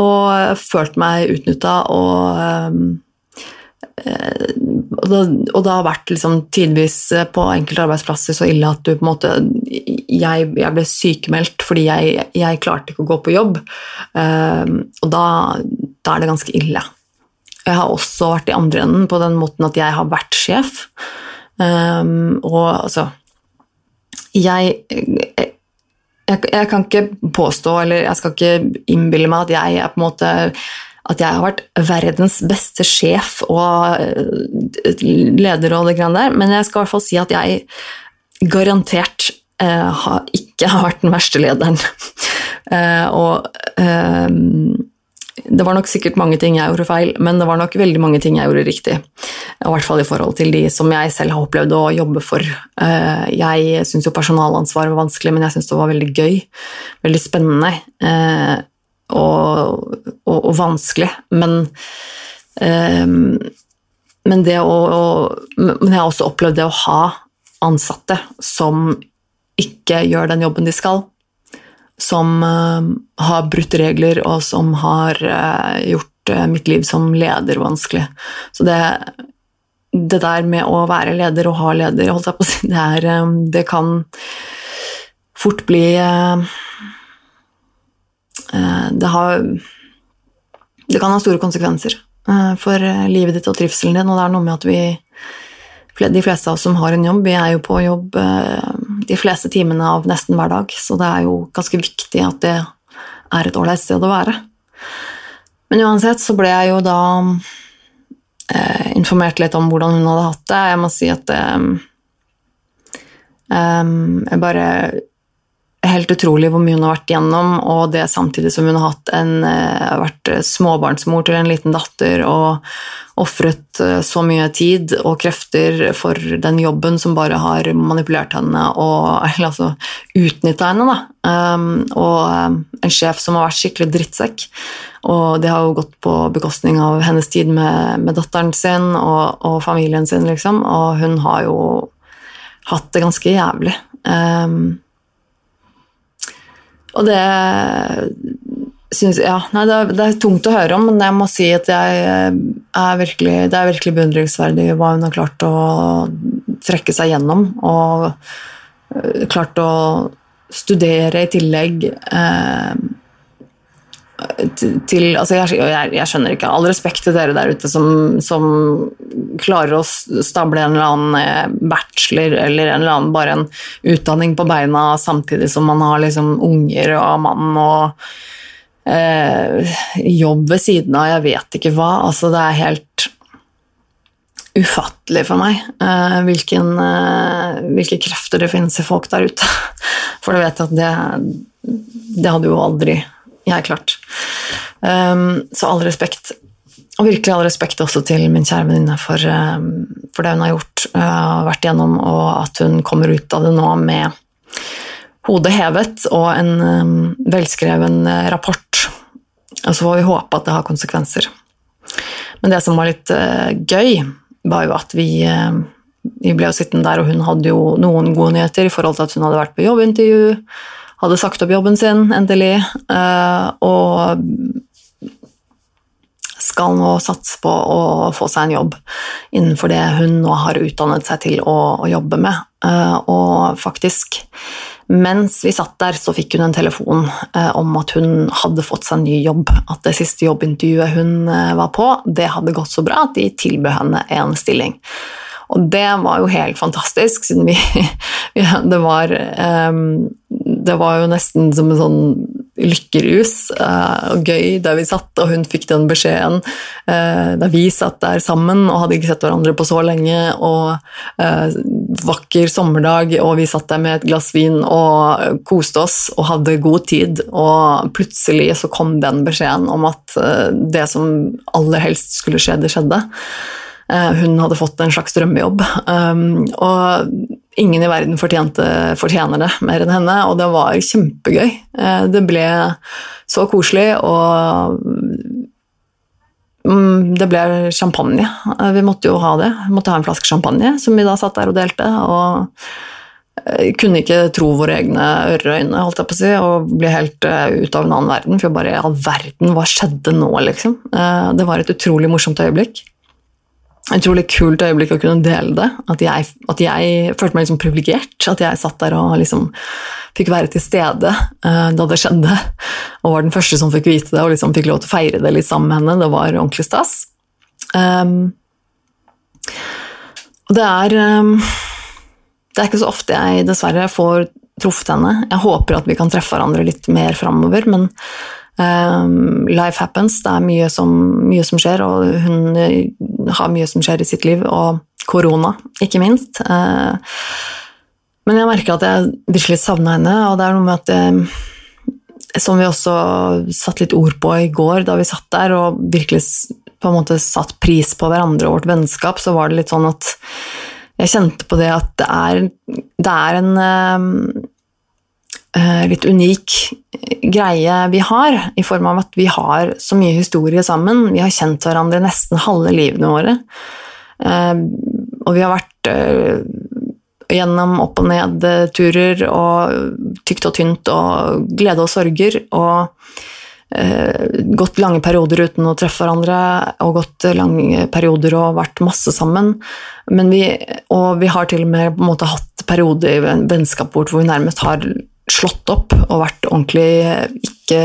og følt meg utnytta og eh, og det, og det har vært liksom tidvis på enkelte arbeidsplasser så ille at du på en måte Jeg, jeg ble sykemeldt fordi jeg, jeg klarte ikke å gå på jobb. Ehm, og da, da er det ganske ille. Jeg har også vært i andre enden på den måten at jeg har vært sjef. Ehm, og altså jeg, jeg, jeg kan ikke påstå, eller jeg skal ikke innbille meg at jeg er på en måte at jeg har vært verdens beste sjef og eh, leder og det greiene der, men jeg skal i hvert fall si at jeg garantert eh, har, ikke har vært den verste lederen. Eh, og eh, det var nok sikkert mange ting jeg gjorde feil, men det var nok veldig mange ting jeg gjorde riktig. I hvert fall i forhold til de som jeg selv har opplevd å jobbe for. Eh, Jeg syns jo personalansvar var vanskelig, men jeg syns det var veldig gøy. Veldig spennende eh, og, og, og vanskelig. Men, eh, men det å, Men jeg har også opplevd det å ha ansatte som ikke gjør den jobben de skal som eh, har brutt regler, og som har eh, gjort eh, mitt liv som leder vanskelig. Så det, det der med å være leder og ha leder, holdt jeg på å si, det, er, det kan fort bli det, har, det kan ha store konsekvenser for livet ditt og trivselen din, og det er noe med at vi de fleste av oss som har en jobb, vi er jo på jobb eh, de fleste timene av nesten hver dag, så det er jo ganske viktig at det er et ålreit sted å være. Men uansett så ble jeg jo da eh, informert litt om hvordan hun hadde hatt det. Jeg må si at eh, eh, jeg bare Helt utrolig hvor mye hun har vært igjennom, og det samtidig som hun har en, eh, vært småbarnsmor til en liten datter og ofret eh, så mye tid og krefter for den jobben som bare har manipulert henne og eller, altså, utnytta henne. Da. Um, og um, en sjef som har vært skikkelig drittsekk. Og det har jo gått på bekostning av hennes tid med, med datteren sin og, og familien sin, liksom. Og hun har jo hatt det ganske jævlig. Um, Og det syns Ja, nei, det er, det er tungt å høre om, men jeg må si at jeg er virkelig, det er virkelig beundringsverdig hva hun har klart å trekke seg gjennom, og øh, klart å studere i tillegg. Eh, til altså jeg, jeg, jeg, skjønner ikke. All respekt til dere der ute som, som, klarer å stable en eller annen eh, bachelor eller en eller annen bare en utdanning på beina samtidig som man har liksom unger og mann og eh, jobb ved siden av, jeg vet ikke hva. Altså, det er helt ufattelig for meg eh, hvilken, eh, hvilke krefter det finnes i folk der ute. For du vet at det, det hadde jo aldri jeg klart. Um, så all respekt. Og virkelig all respekt også til min kjære venninne for, um, for, det hun har gjort og uh, vært igjennom, og at hun kommer ut av det nå med hodet hevet og en um, velskreven uh, rapport. Og så får vi håpe at det har konsekvenser. Men det som var litt uh, gøy, var jo at vi, uh, vi ble jo sittende der, og hun hadde jo noen gode nyheter i forhold til at hun hadde vært på jobbintervju hadde sagt opp jobben sin, endelig, eh, og skal nå satse på å få seg en jobb innenfor det hun nå har utdannet seg til å, å jobbe med. Eh, og faktisk, mens vi satt der, så fikk hun en telefon eh, om at hun hadde fått seg en ny jobb. At det siste jobbintervjuet hun var på, det hadde gått så bra at de tilbød henne en stilling. Og det var jo helt fantastisk, siden vi Det var, um, det var jo nesten som en sånn lykkerus uh, og gøy der vi satt, og hun fikk den beskjeden uh, da vi satt der sammen og hadde ikke sett hverandre på så lenge, og uh, vakker sommerdag, og vi satt der med et glass vin og koste oss og hadde god tid, og plutselig så kom den beskjeden om at det som aller helst skulle skje, det skjedde. Eh, hun hadde fått en slags drømmejobb. Um, og ingen i verden fortjener det mer enn henne, og det var kjempegøy. Eh, det ble så koselig, og mm, det ble champagne. Eh, vi måtte jo ha det. Vi måtte ha en flaske champagne, som vi da satt der og delte. og kunne ikke tro våre egne øreøyne holdt jeg på å si, og ble helt ut av en annen verden. For bare all verden, hva skjedde nå, liksom? Det var et utrolig morsomt øyeblikk utrolig kult øyeblikk å kunne dele det. At jeg, at jeg følte meg liksom privilegert. At jeg satt der og liksom fikk være til stede uh, da det skjedde. Og var den første som fikk vite det og liksom fikk lov til å feire det litt sammen med henne. Det var ordentlig stas. Um, og det er um, Det er ikke så ofte jeg dessverre får truffet henne. Jeg håper at vi kan treffe hverandre litt mer framover, men Um, life happens, det er mye som, mye som, skjer, og hun eh, har mye som skjer i sitt liv, og korona, ikke minst. Uh, men jeg merker at jeg virkelig savner henne, og det er noe med at det, eh, Som vi også satte litt ord på i går, da vi satt der og virkelig på en måte satt pris på hverandre og vårt vennskap, så var det litt sånn at jeg kjente på det at det er, det er en uh, litt unik greie vi har, i form av at vi har så mye historie sammen. Vi har kjent hverandre nesten halve livene våre. Eh, og vi har vært eh, gjennom opp- og ned-turer og tykt og tynt og glede og sorger. Og gått lange perioder uten å treffe hverandre og gått lange perioder og vært masse sammen. Vi, og vi har til og med på en måte hatt perioder i vennskapet vårt hvor vi nærmest har slått opp og vært ordentlig ikke,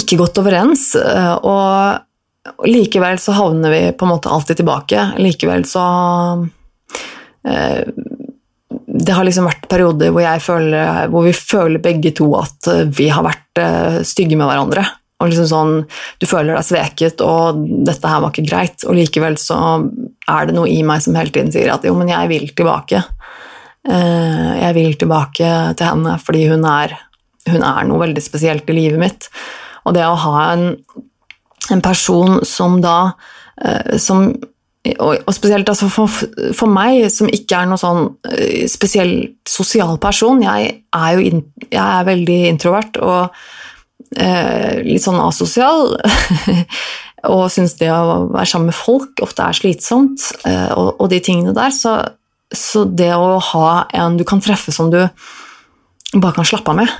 ikke godt overens. Og likevel så havner vi på en måte alltid tilbake. Likevel så eh, Det har liksom vært perioder hvor, føler, hvor vi føler begge to at vi har vært eh, stygge med hverandre. Og liksom sånn, Du føler deg sveket, og 'dette her var ikke greit', og likevel så er det noe i meg som hele tiden sier at 'jo, men jeg vil tilbake'. Eh, jeg vil tilbake til henne fordi hun er, hun er, noe veldig spesielt i livet mitt. Og det å ha en, en person som da eh, som, og, spesielt altså for, for, meg, som ikke er noen sånn eh, spesielt sosial person Jeg er jo in, jeg er veldig introvert og eh, litt sånn asosial. og syns det å være sammen med folk ofte er slitsomt, eh, og, og de tingene der. Så så det å ha en du kan treffe som du bare kan slappe av med,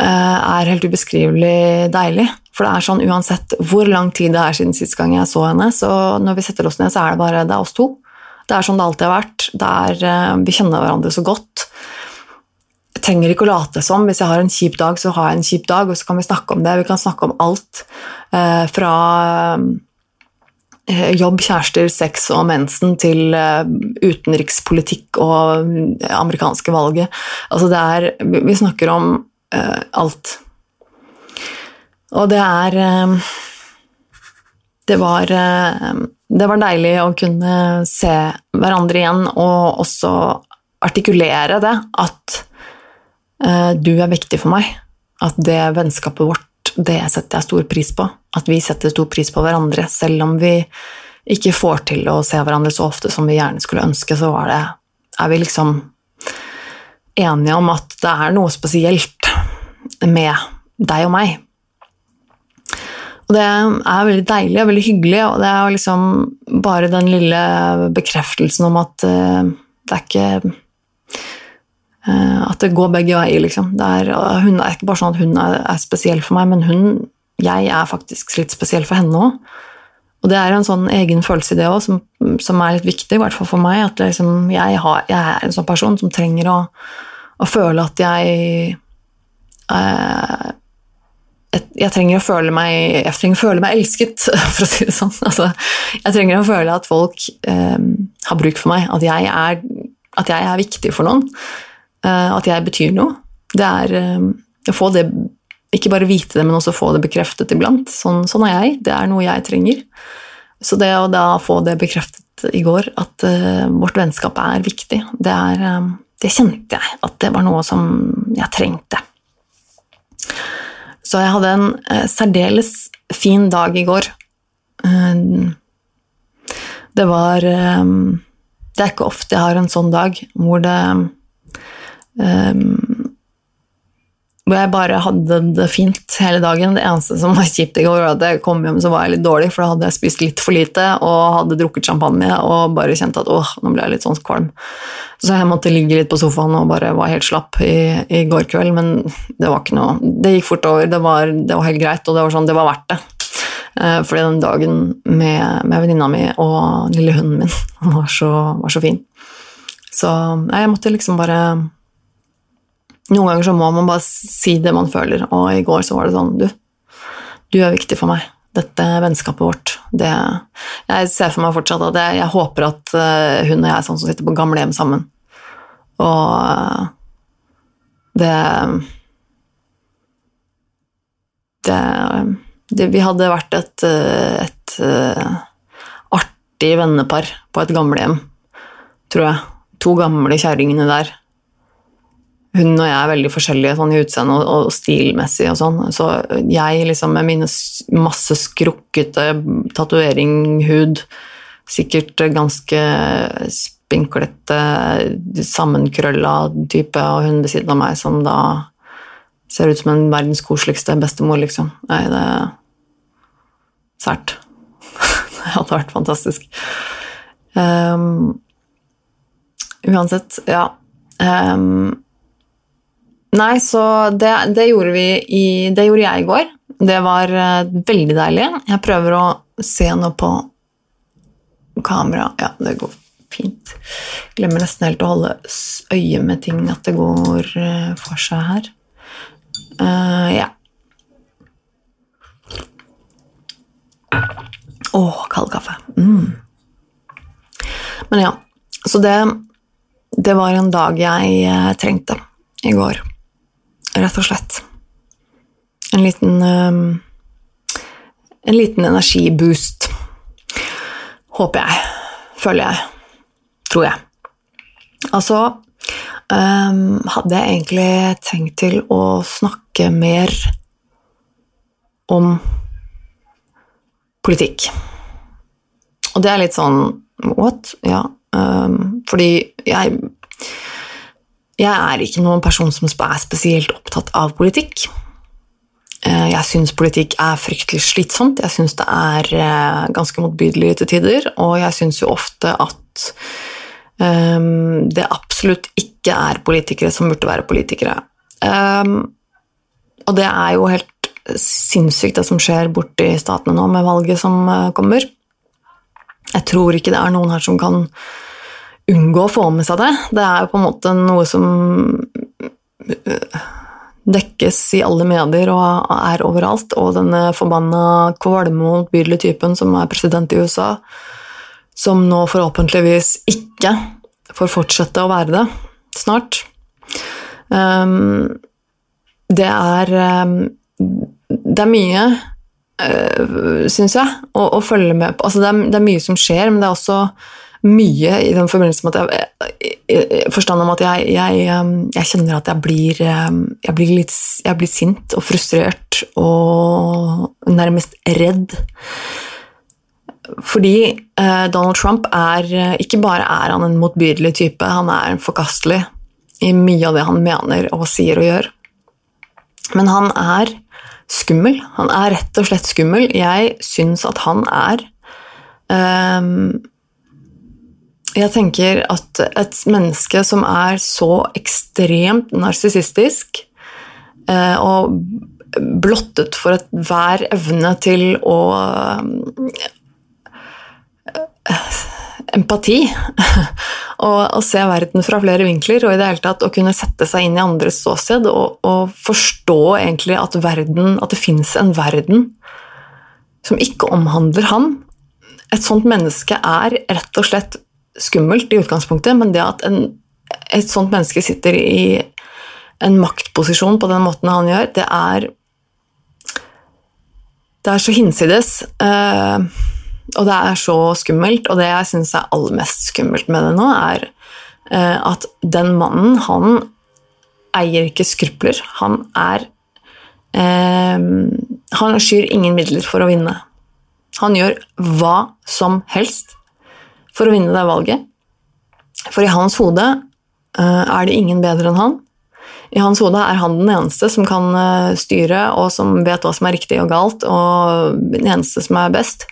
er helt ubeskrivelig deilig. For det er sånn uansett hvor lang tid det er siden sist gang jeg så henne, så når vi setter oss ned, så er det bare det er oss to. Det er sånn det alltid har vært. Er, vi kjenner hverandre så godt. Jeg trenger ikke å late som. Hvis jeg har en kjip dag, så har jeg en kjip dag, og så kan vi snakke om det. Vi kan snakke om alt. Fra jobb, kjærester, sex og mensen til utenrikspolitikk og amerikanske valget. Altså det er Vi snakker om alt. Og det er det var, det var deilig å kunne se hverandre igjen og også artikulere det at du er viktig for meg. At det vennskapet vårt, det setter jeg stor pris på. At vi setter stor pris på hverandre. Selv om vi ikke får til å se hverandre så ofte som vi gjerne skulle ønske, så det, er vi liksom enige om at det er noe spesielt med deg og meg. Og det er veldig deilig og veldig hyggelig, og det er liksom bare den lille bekreftelsen om at uh, det er ikke At det går begge veier, liksom. Det er, hun er ikke bare sånn at hun er, er spesiell for meg, men hun, jeg er faktisk litt spesiell for henne òg. Og det er en sånn egen følelse i det òg, som, som, er litt viktig, i hvert fall for meg. At liksom, jeg, har, jeg, er en sånn person som trenger å, å føle at jeg eh, jeg trenger å føle meg, jeg trenger å føle meg elsket, for å si det sånn. Altså, jeg trenger å føle at folk eh, har bruk for meg, at jeg, er, at jeg, er, viktig for noen. Eh, at jeg betyr noe. Det er eh, å få det Ikke bare vite det, men også få det bekreftet iblant. Sånn, sånn, er jeg. Det er noe jeg trenger. Så det å da få det bekreftet i går, at eh, vårt vennskap er viktig, det, er, det kjente jeg at det var noe som jeg trengte. Så jeg hadde en særdeles fin dag i går. Det var Det er ikke ofte jeg har en sånn dag hvor det hvor jeg bare hadde det fint hele dagen. Det eneste som var kjipt i går, var at jeg kom hjem så var jeg litt dårlig, for da hadde jeg spist litt for lite og hadde drukket champagne og bare kjente at åh, nå ble jeg litt sånn kvalm. Så jeg måtte ligge litt på sofaen og bare var helt slapp i, i går kveld, men det var ikke noe Det gikk fort over. Det var, det var helt greit, og det var sånn, det var verdt det. Eh, fordi den dagen med, med venninna mi og lille hunden min var så, var så fin. Så jeg måtte liksom bare noen ganger så må man bare si det man føler, og i går så var det sånn Du, du er viktig for meg. Dette vennskapet vårt, det Jeg ser for meg fortsatt at jeg, jeg håper at uh, hun og jeg er sånn som sitter på gamlehjem sammen. Og uh, det, det, det Vi hadde vært et, eh, et artig vennepar på et gamlehjem, tror jeg. To gamle kjerringene der hun og jeg er veldig forskjellige sånn, i utseende og, og, stilmessig og sånn. Så jeg liksom med mine masse skrukkete tatoveringshud, sikkert ganske spinklete, sammenkrølla type, og hun ved siden av meg som da ser ut som en verdens koseligste bestemor, liksom. Nei, det er sært. det hadde vært fantastisk. Um, uansett, ja. Um, Nei, så det, det, gjorde vi i Det gjorde jeg i går. Det var uh, veldig deilig. Jeg prøver å se noe på kamera. Ja, det går fint. Glemmer nesten helt å holde øye med ting, at det går uh, for seg her. Uh, ja. Å, kald kaffe. Mm. Men ja. Så det, det var en dag jeg trengte i går rett og slett. En liten um, En liten energiboost. Håper jeg. Føler jeg. Tror jeg. Altså um, hadde jeg egentlig tenkt til å snakke mer om politikk. Og det er litt sånn what? Ja. Um, fordi jeg jeg er ikke noen person som er spesielt opptatt av politikk. Eh, jeg syns politikk er fryktelig slitsomt, jeg syns det er eh, ganske motbydelig til tider, og jeg syns jo ofte at um, det absolutt ikke er politikere som burde være politikere. Um, og det er jo helt sinnssykt det som skjer borti statene nå med valget som eh, kommer. Jeg tror ikke det er noen her som kan unngå å få med seg det. Det er jo på en måte noe som eh, dekkes i alle medier og er overalt, og denne forbanna kvalme motbydelige typen som er president i USA, som nå forhåpentligvis ikke får fortsette å være det snart. Um, det er um, Det er mye, uh, eh, syns jeg, å, å, følge med på. Altså, det, er, det er mye som skjer, men det er også mye i den forbindelse med at jeg, forstand om at jeg, jeg, jeg, kjenner at jeg blir, jeg blir litt jeg blir sint og frustrert og nærmest redd. Fordi eh, Donald Trump er Ikke bare er han en motbydelig type, han er forkastelig i mye av det han mener og sier og gjør. Men han er skummel. Han er rett og slett skummel. Jeg syns at han er um, Jeg tenker at et menneske som er så ekstremt narsissistisk uh, og blottet for hver evne til å uh, empati. og, se verden fra flere vinkler, og i det hele tatt å kunne sette seg inn i andres ståsted og, og forstå egentlig at, verden, at det fins en verden som ikke omhandler ham. Et sånt menneske er rett og slett skummelt i utgangspunktet, men det at en, et sånt menneske sitter i en maktposisjon på den måten han gjør, det er Det er så hinsides. Uh, og det er så skummelt, og det jeg syns er aller mest skummelt med det nå, er eh, at den mannen, han eier ikke skrupler. Han er eh, Han skyr ingen midler for å vinne. Han gjør hva som helst for å vinne det valget. For i hans hode eh, er det ingen bedre enn han. I hans hode er han den eneste som kan eh, styre, og som vet hva som er riktig og galt, og den eneste som er best.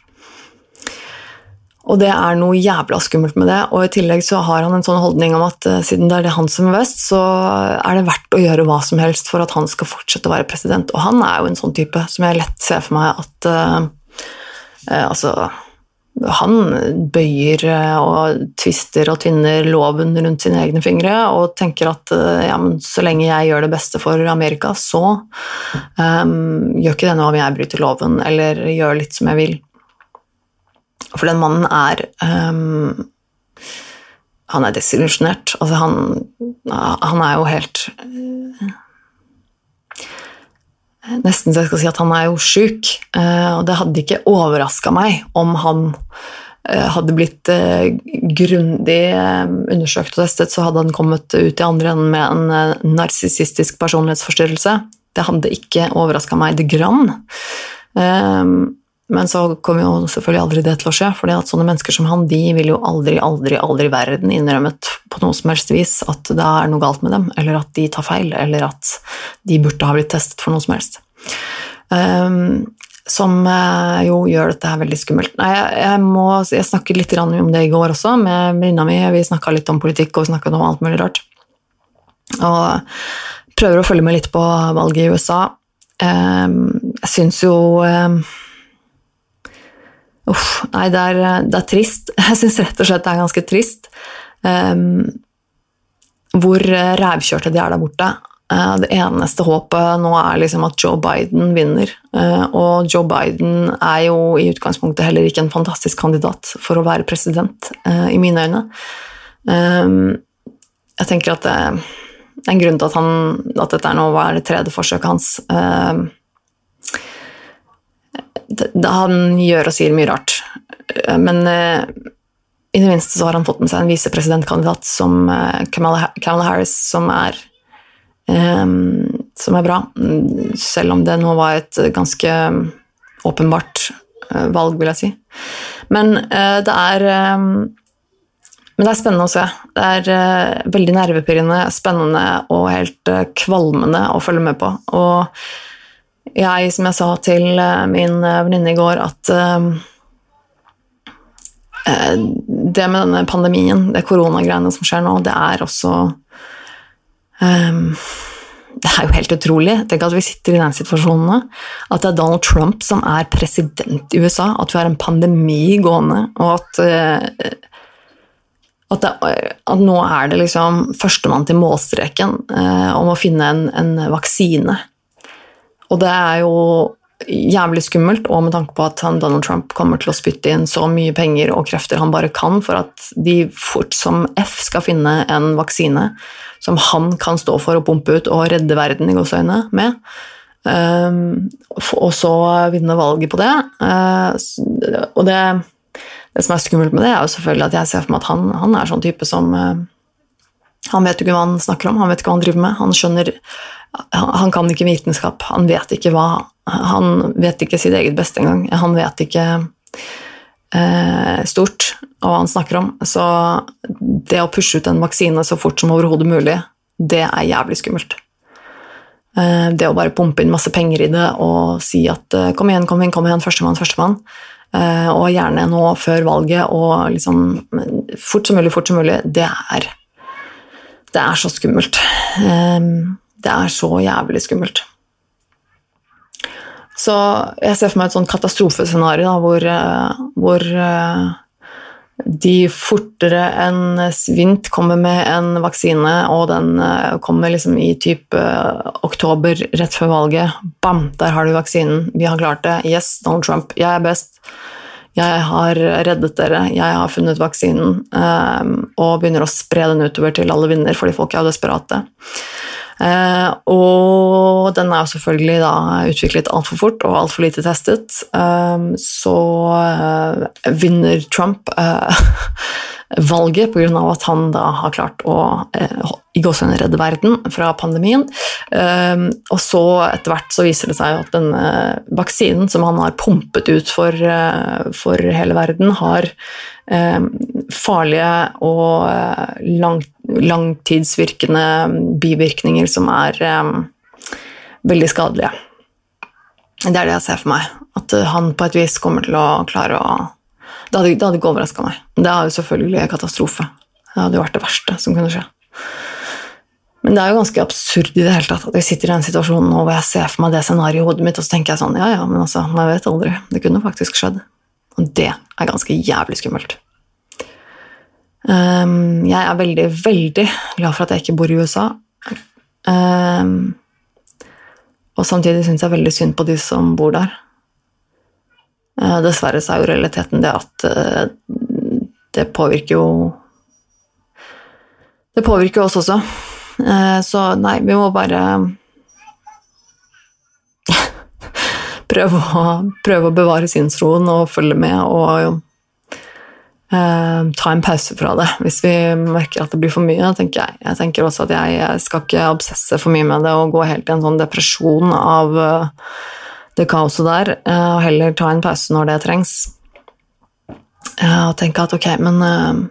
Og det er noe jævla skummelt med det. Og i tillegg så har han en sånn holdning om at uh, siden det er det han som er best, så er det verdt å gjøre hva som helst for at han skal fortsette å være president. Og han er jo en sånn type som jeg lett ser for meg at uh, uh, Altså han bøyer og tvister og tvinner loven rundt sine egne fingre og tenker at ja, men så lenge jeg gjør det beste for Amerika, så um, gjør ikke det noe om jeg bryter loven eller gjør litt som jeg vil. For den mannen er um, Han er desillusjonert. Altså, han, han, er jo helt uh, Nesten så jeg skal si at han er jo sjuk. Uh, og det hadde ikke overraska meg om han uh, hadde blitt grundig undersøkt og testet, så hadde han kommet ut i andre enden med en narsissistisk personlighetsforstyrrelse. Det hadde ikke overraska meg det grann. Men så kommer jo selvfølgelig aldri det til å skje, for sånne mennesker som han de vil jo aldri, aldri, aldri i verden innrømmet på noe som helst vis at det er noe galt med dem, eller at de tar feil, eller at de burde ha blitt testet for noe som helst. Um, som uh, jo gjør dette her veldig skummelt. Nei, jeg, jeg, må, jeg snakket litt om det i går også med venninna mi. Vi snakka litt om politikk og snakka om alt mulig rart. Og prøver å følge med litt på valget i USA. Um, jeg syns jo um, Uff, nei, det er, det er, trist. Jeg syns rett og slett det er ganske trist um, hvor rævkjørte de er der borte. Uh, det eneste håpet nå er liksom at Joe Biden vinner. Uh, og Joe Biden er jo i utgangspunktet heller ikke en fantastisk kandidat for å være president, uh, i mine øyne. Um, jeg tenker at det, er en grunn til at, han, at dette er nå var det tredje forsøket hans. Han gjør og sier mye rart, eh, men eh, i det minste så har han fått med seg en visepresidentkandidat som eh, Kamala, Harris, som er, um, som er bra. Selv om det nå var et ganske åpenbart valg, vil jeg si. Men uh, det er um, men det er spennende å se. Det er uh, veldig nervepirrende, spennende og helt uh, kvalmende å følge med på. Og jeg, som jeg sa til eh, min eh, venninne i går, at uh, det med denne pandemien, det koronagreiene som skjer nå, det er også um, Det er jo helt utrolig. Tenk at vi sitter i den situasjonen. At det er Donald Trump som er president i USA. At vi har en pandemi gående, og at, at, det, at nå er det liksom førstemann til målstreken eh, om å finne en, en vaksine. Og det er jo jævlig skummelt, og med tanke på at Donald Trump kommer til å spytte inn så mye penger og krefter han bare kan for at de fort som F skal finne en vaksine som han kan stå for å pumpe ut og redde verden i gåseøyne med. Um, og så vinne valget på det. Uh, og det, det, som er skummelt med det, er jo selvfølgelig at jeg ser for meg at han, han er sånn type som uh, Han vet ikke hva han snakker om, han vet ikke hva han driver med. Han skjønner Han kan ikke vitenskap, han vet ikke hva han vet ikke sitt eget beste engang. Han vet ikke eh, stort hva han snakker om. Så det å pushe ut en vaksine så fort som overhodet mulig, det er jævlig skummelt. Eh, det å bare pumpe inn masse penger i det og si at eh, kom igjen, kom igjen, kom igjen, førstemann, førstemann. Eh, og gjerne nå før valget og liksom fort som mulig, fort som mulig. Det er Det er så skummelt. Eh, det er så jævlig skummelt. Så jeg ser for meg et sånn katastrofescenario hvor, eh, hvor, eh, de fortere enn svint kommer med en vaksine, og den eh, kommer liksom i type oktober rett før valget. Bam, der har du vaksinen. Vi har klart det. Yes, Donald Trump, jeg er best. Jeg har reddet dere, jeg har funnet vaksinen, og begynner å spre den utover til alle vinner, fordi folk er jo desperate. Eh, og den er jo selvfølgelig da utviklet altfor fort og altfor lite testet. Um, så uh, vinner Trump uh, valget pga. at han da har klart å uh, i gåsehudene redde verden fra pandemien. Um, og så etter hvert så viser det seg at denne vaksinen som han har pumpet ut for, for hele verden, har farlige og lang, langtidsvirkende bivirkninger som er um, veldig skadelige. Det er det jeg ser for meg. At eh, han på et vis kommer til å klare å Det hadde, det hadde ikke overraska meg. Det er jo selvfølgelig katastrofe. Det hadde jo vært det verste som kunne skje. Men det er jo ganske absurd i det hele tatt at jeg sitter i den situasjonen nå hvor jeg ser for meg det scenarioet i hodet mitt, og så tenker jeg sånn Ja, ja, men altså, man vet aldri. Det kunne faktisk skjedd. Og det er ganske jævlig skummelt. Um, jeg er veldig, veldig glad for at jeg ikke bor i USA. Um, og samtidig syns jeg veldig synd på de som bor der. Uh, dessverre så er jo realiteten det at uh, det påvirker jo Det påvirker oss også. Uh, så nei, vi må bare prøve å, prøve å bevare sinnsroen og følge med og Uh, ta en pause fra det hvis vi merker at det blir for mye. tenker Jeg Jeg tenker også at jeg, skal ikke obsesse for mye med det og gå helt i en sånn depresjon av det kaoset der, uh, og heller ta en pause når det trengs. og tenke at ok, men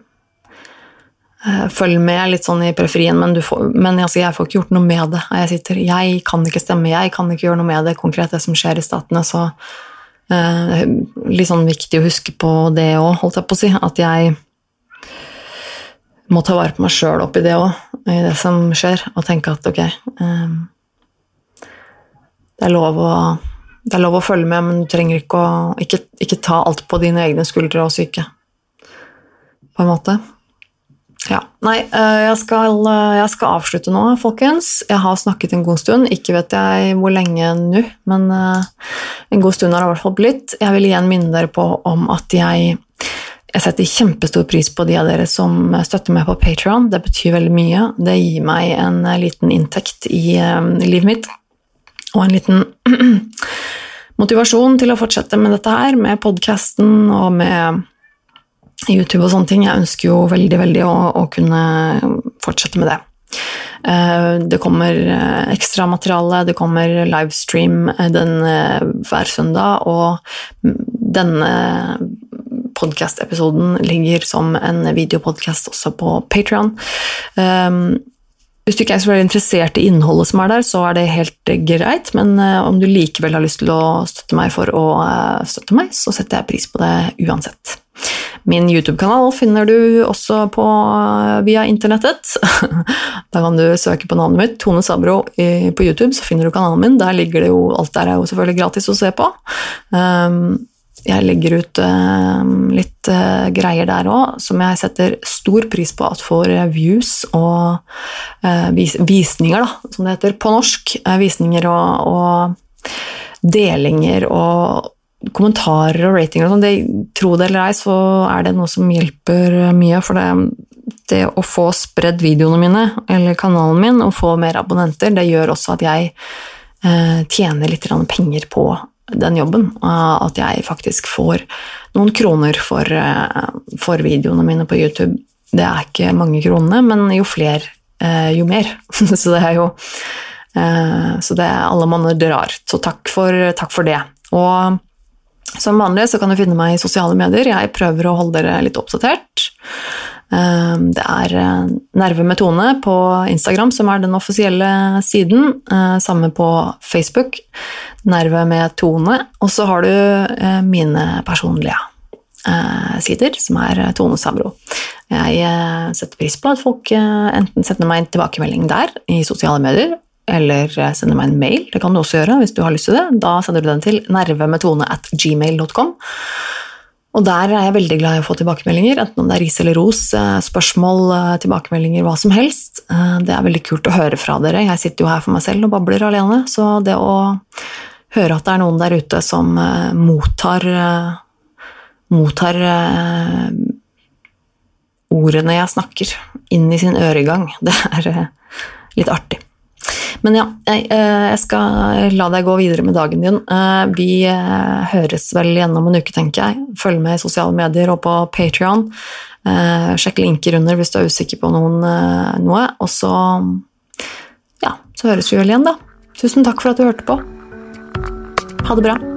Følg med litt sånn i periferien, men, får, men altså, jeg får ikke gjort noe med det. Jeg sitter, jeg kan ikke stemme, jeg kan ikke gjøre noe med det konkret, det som skjer i statene. så Eh, litt sånn viktig å huske på det òg, holdt jeg på å si. At jeg må ta vare på meg sjøl oppi det òg, i det som skjer, og tenke at ok eh, det, er lov å, det er lov å følge med, men du trenger ikke å ikke, ikke ta alt på dine egne skuldre og syke, på en måte. Ja. Nei, eh, jeg skal, eh, jeg skal, avslutte nå, folkens. Jeg har snakket en god stund. Ikke vet jeg hvor lenge nå, men eh, en god stund har det i hvert fall blitt. Jeg vil igjen minne dere på om at jeg, jeg setter kjempestor pris på de av dere som støtter meg på Patron. Det betyr veldig mye. Det gir meg en liten inntekt i livet mitt, og en liten motivasjon til å fortsette med dette her, med podkasten og med YouTube og sånne ting. Jeg ønsker jo veldig, veldig å, å kunne fortsette med det. Eh, det kommer ekstra ekstramateriale, det kommer livestream eh, den, hver søndag, og denne podkast-episoden ligger som en videopodkast også på Patrion. Hvis du ikke er så veldig interessert i innholdet som er der, så er det helt greit, men om du likevel har lyst til å støtte meg for å støtte meg, så setter jeg pris på det uansett. Min YouTube-kanal finner du også på, via internettet. Da kan du søke på navnet mitt, Tone Sabro, på YouTube, så finner du kanalen min. Der ligger det jo, Alt der er jo selvfølgelig gratis å se på. Um, jeg legger ut uh, litt uh, greier der òg, som jeg setter stor pris på at får views og visninger, da, som det heter på norsk. visninger og, og delinger og kommentarer og ratinger og sånn, tro det eller ei, så er det noe som hjelper mye. For det, det, å få spredd videoene mine, eller kanalen min, og få mer abonnenter, det gjør også at jeg eh, tjener litt penger på den jobben. At jeg faktisk får noen kroner for, eh, for videoene mine på YouTube. Det er ikke mange kronene, men jo flere, eh, jo mer. så det er jo eh, Så det er alle monner drar. Så takk for, takk for det. Og som vanlig så kan du finne meg i sosiale medier. Jeg prøver å holde dere litt oppdatert. Ehm, det er eh, Nerve med Tone på Instagram som er den offisielle siden. Eh, samme på Facebook. Nerve med Tone. Og så har du eh, mine personlige sider, som er Tone Sabro. Jeg setter pris på at folk enten sender meg en tilbakemelding der i sosiale medier, eller sender meg en mail. Det kan du også gjøre hvis du har lyst til det. Da sender du den til nervemetone at gmail.com. Og der er jeg veldig glad i å få tilbakemeldinger, enten om det er ris eller ros, eh, spørsmål, eh, tilbakemeldinger, hva som helst. Eh, det er veldig kult å høre fra dere. Jeg sitter jo her for meg selv og babler alene, så det å høre at det er noen der ute som mottar mottar ordene jeg snakker, inn i sin øregang, det er litt artig. Men ja, jeg, eh, skal la deg gå videre med dagen din. Eh, vi eh, høres vel gjennom en uke, tenker jeg. Følg med i sosiale medier og på Patrion. Sjekk linker under hvis du er usikker på noen, noe. Og så ja, så høres vi vel igjen, da. Tusen takk for at du hørte på. Ha det bra.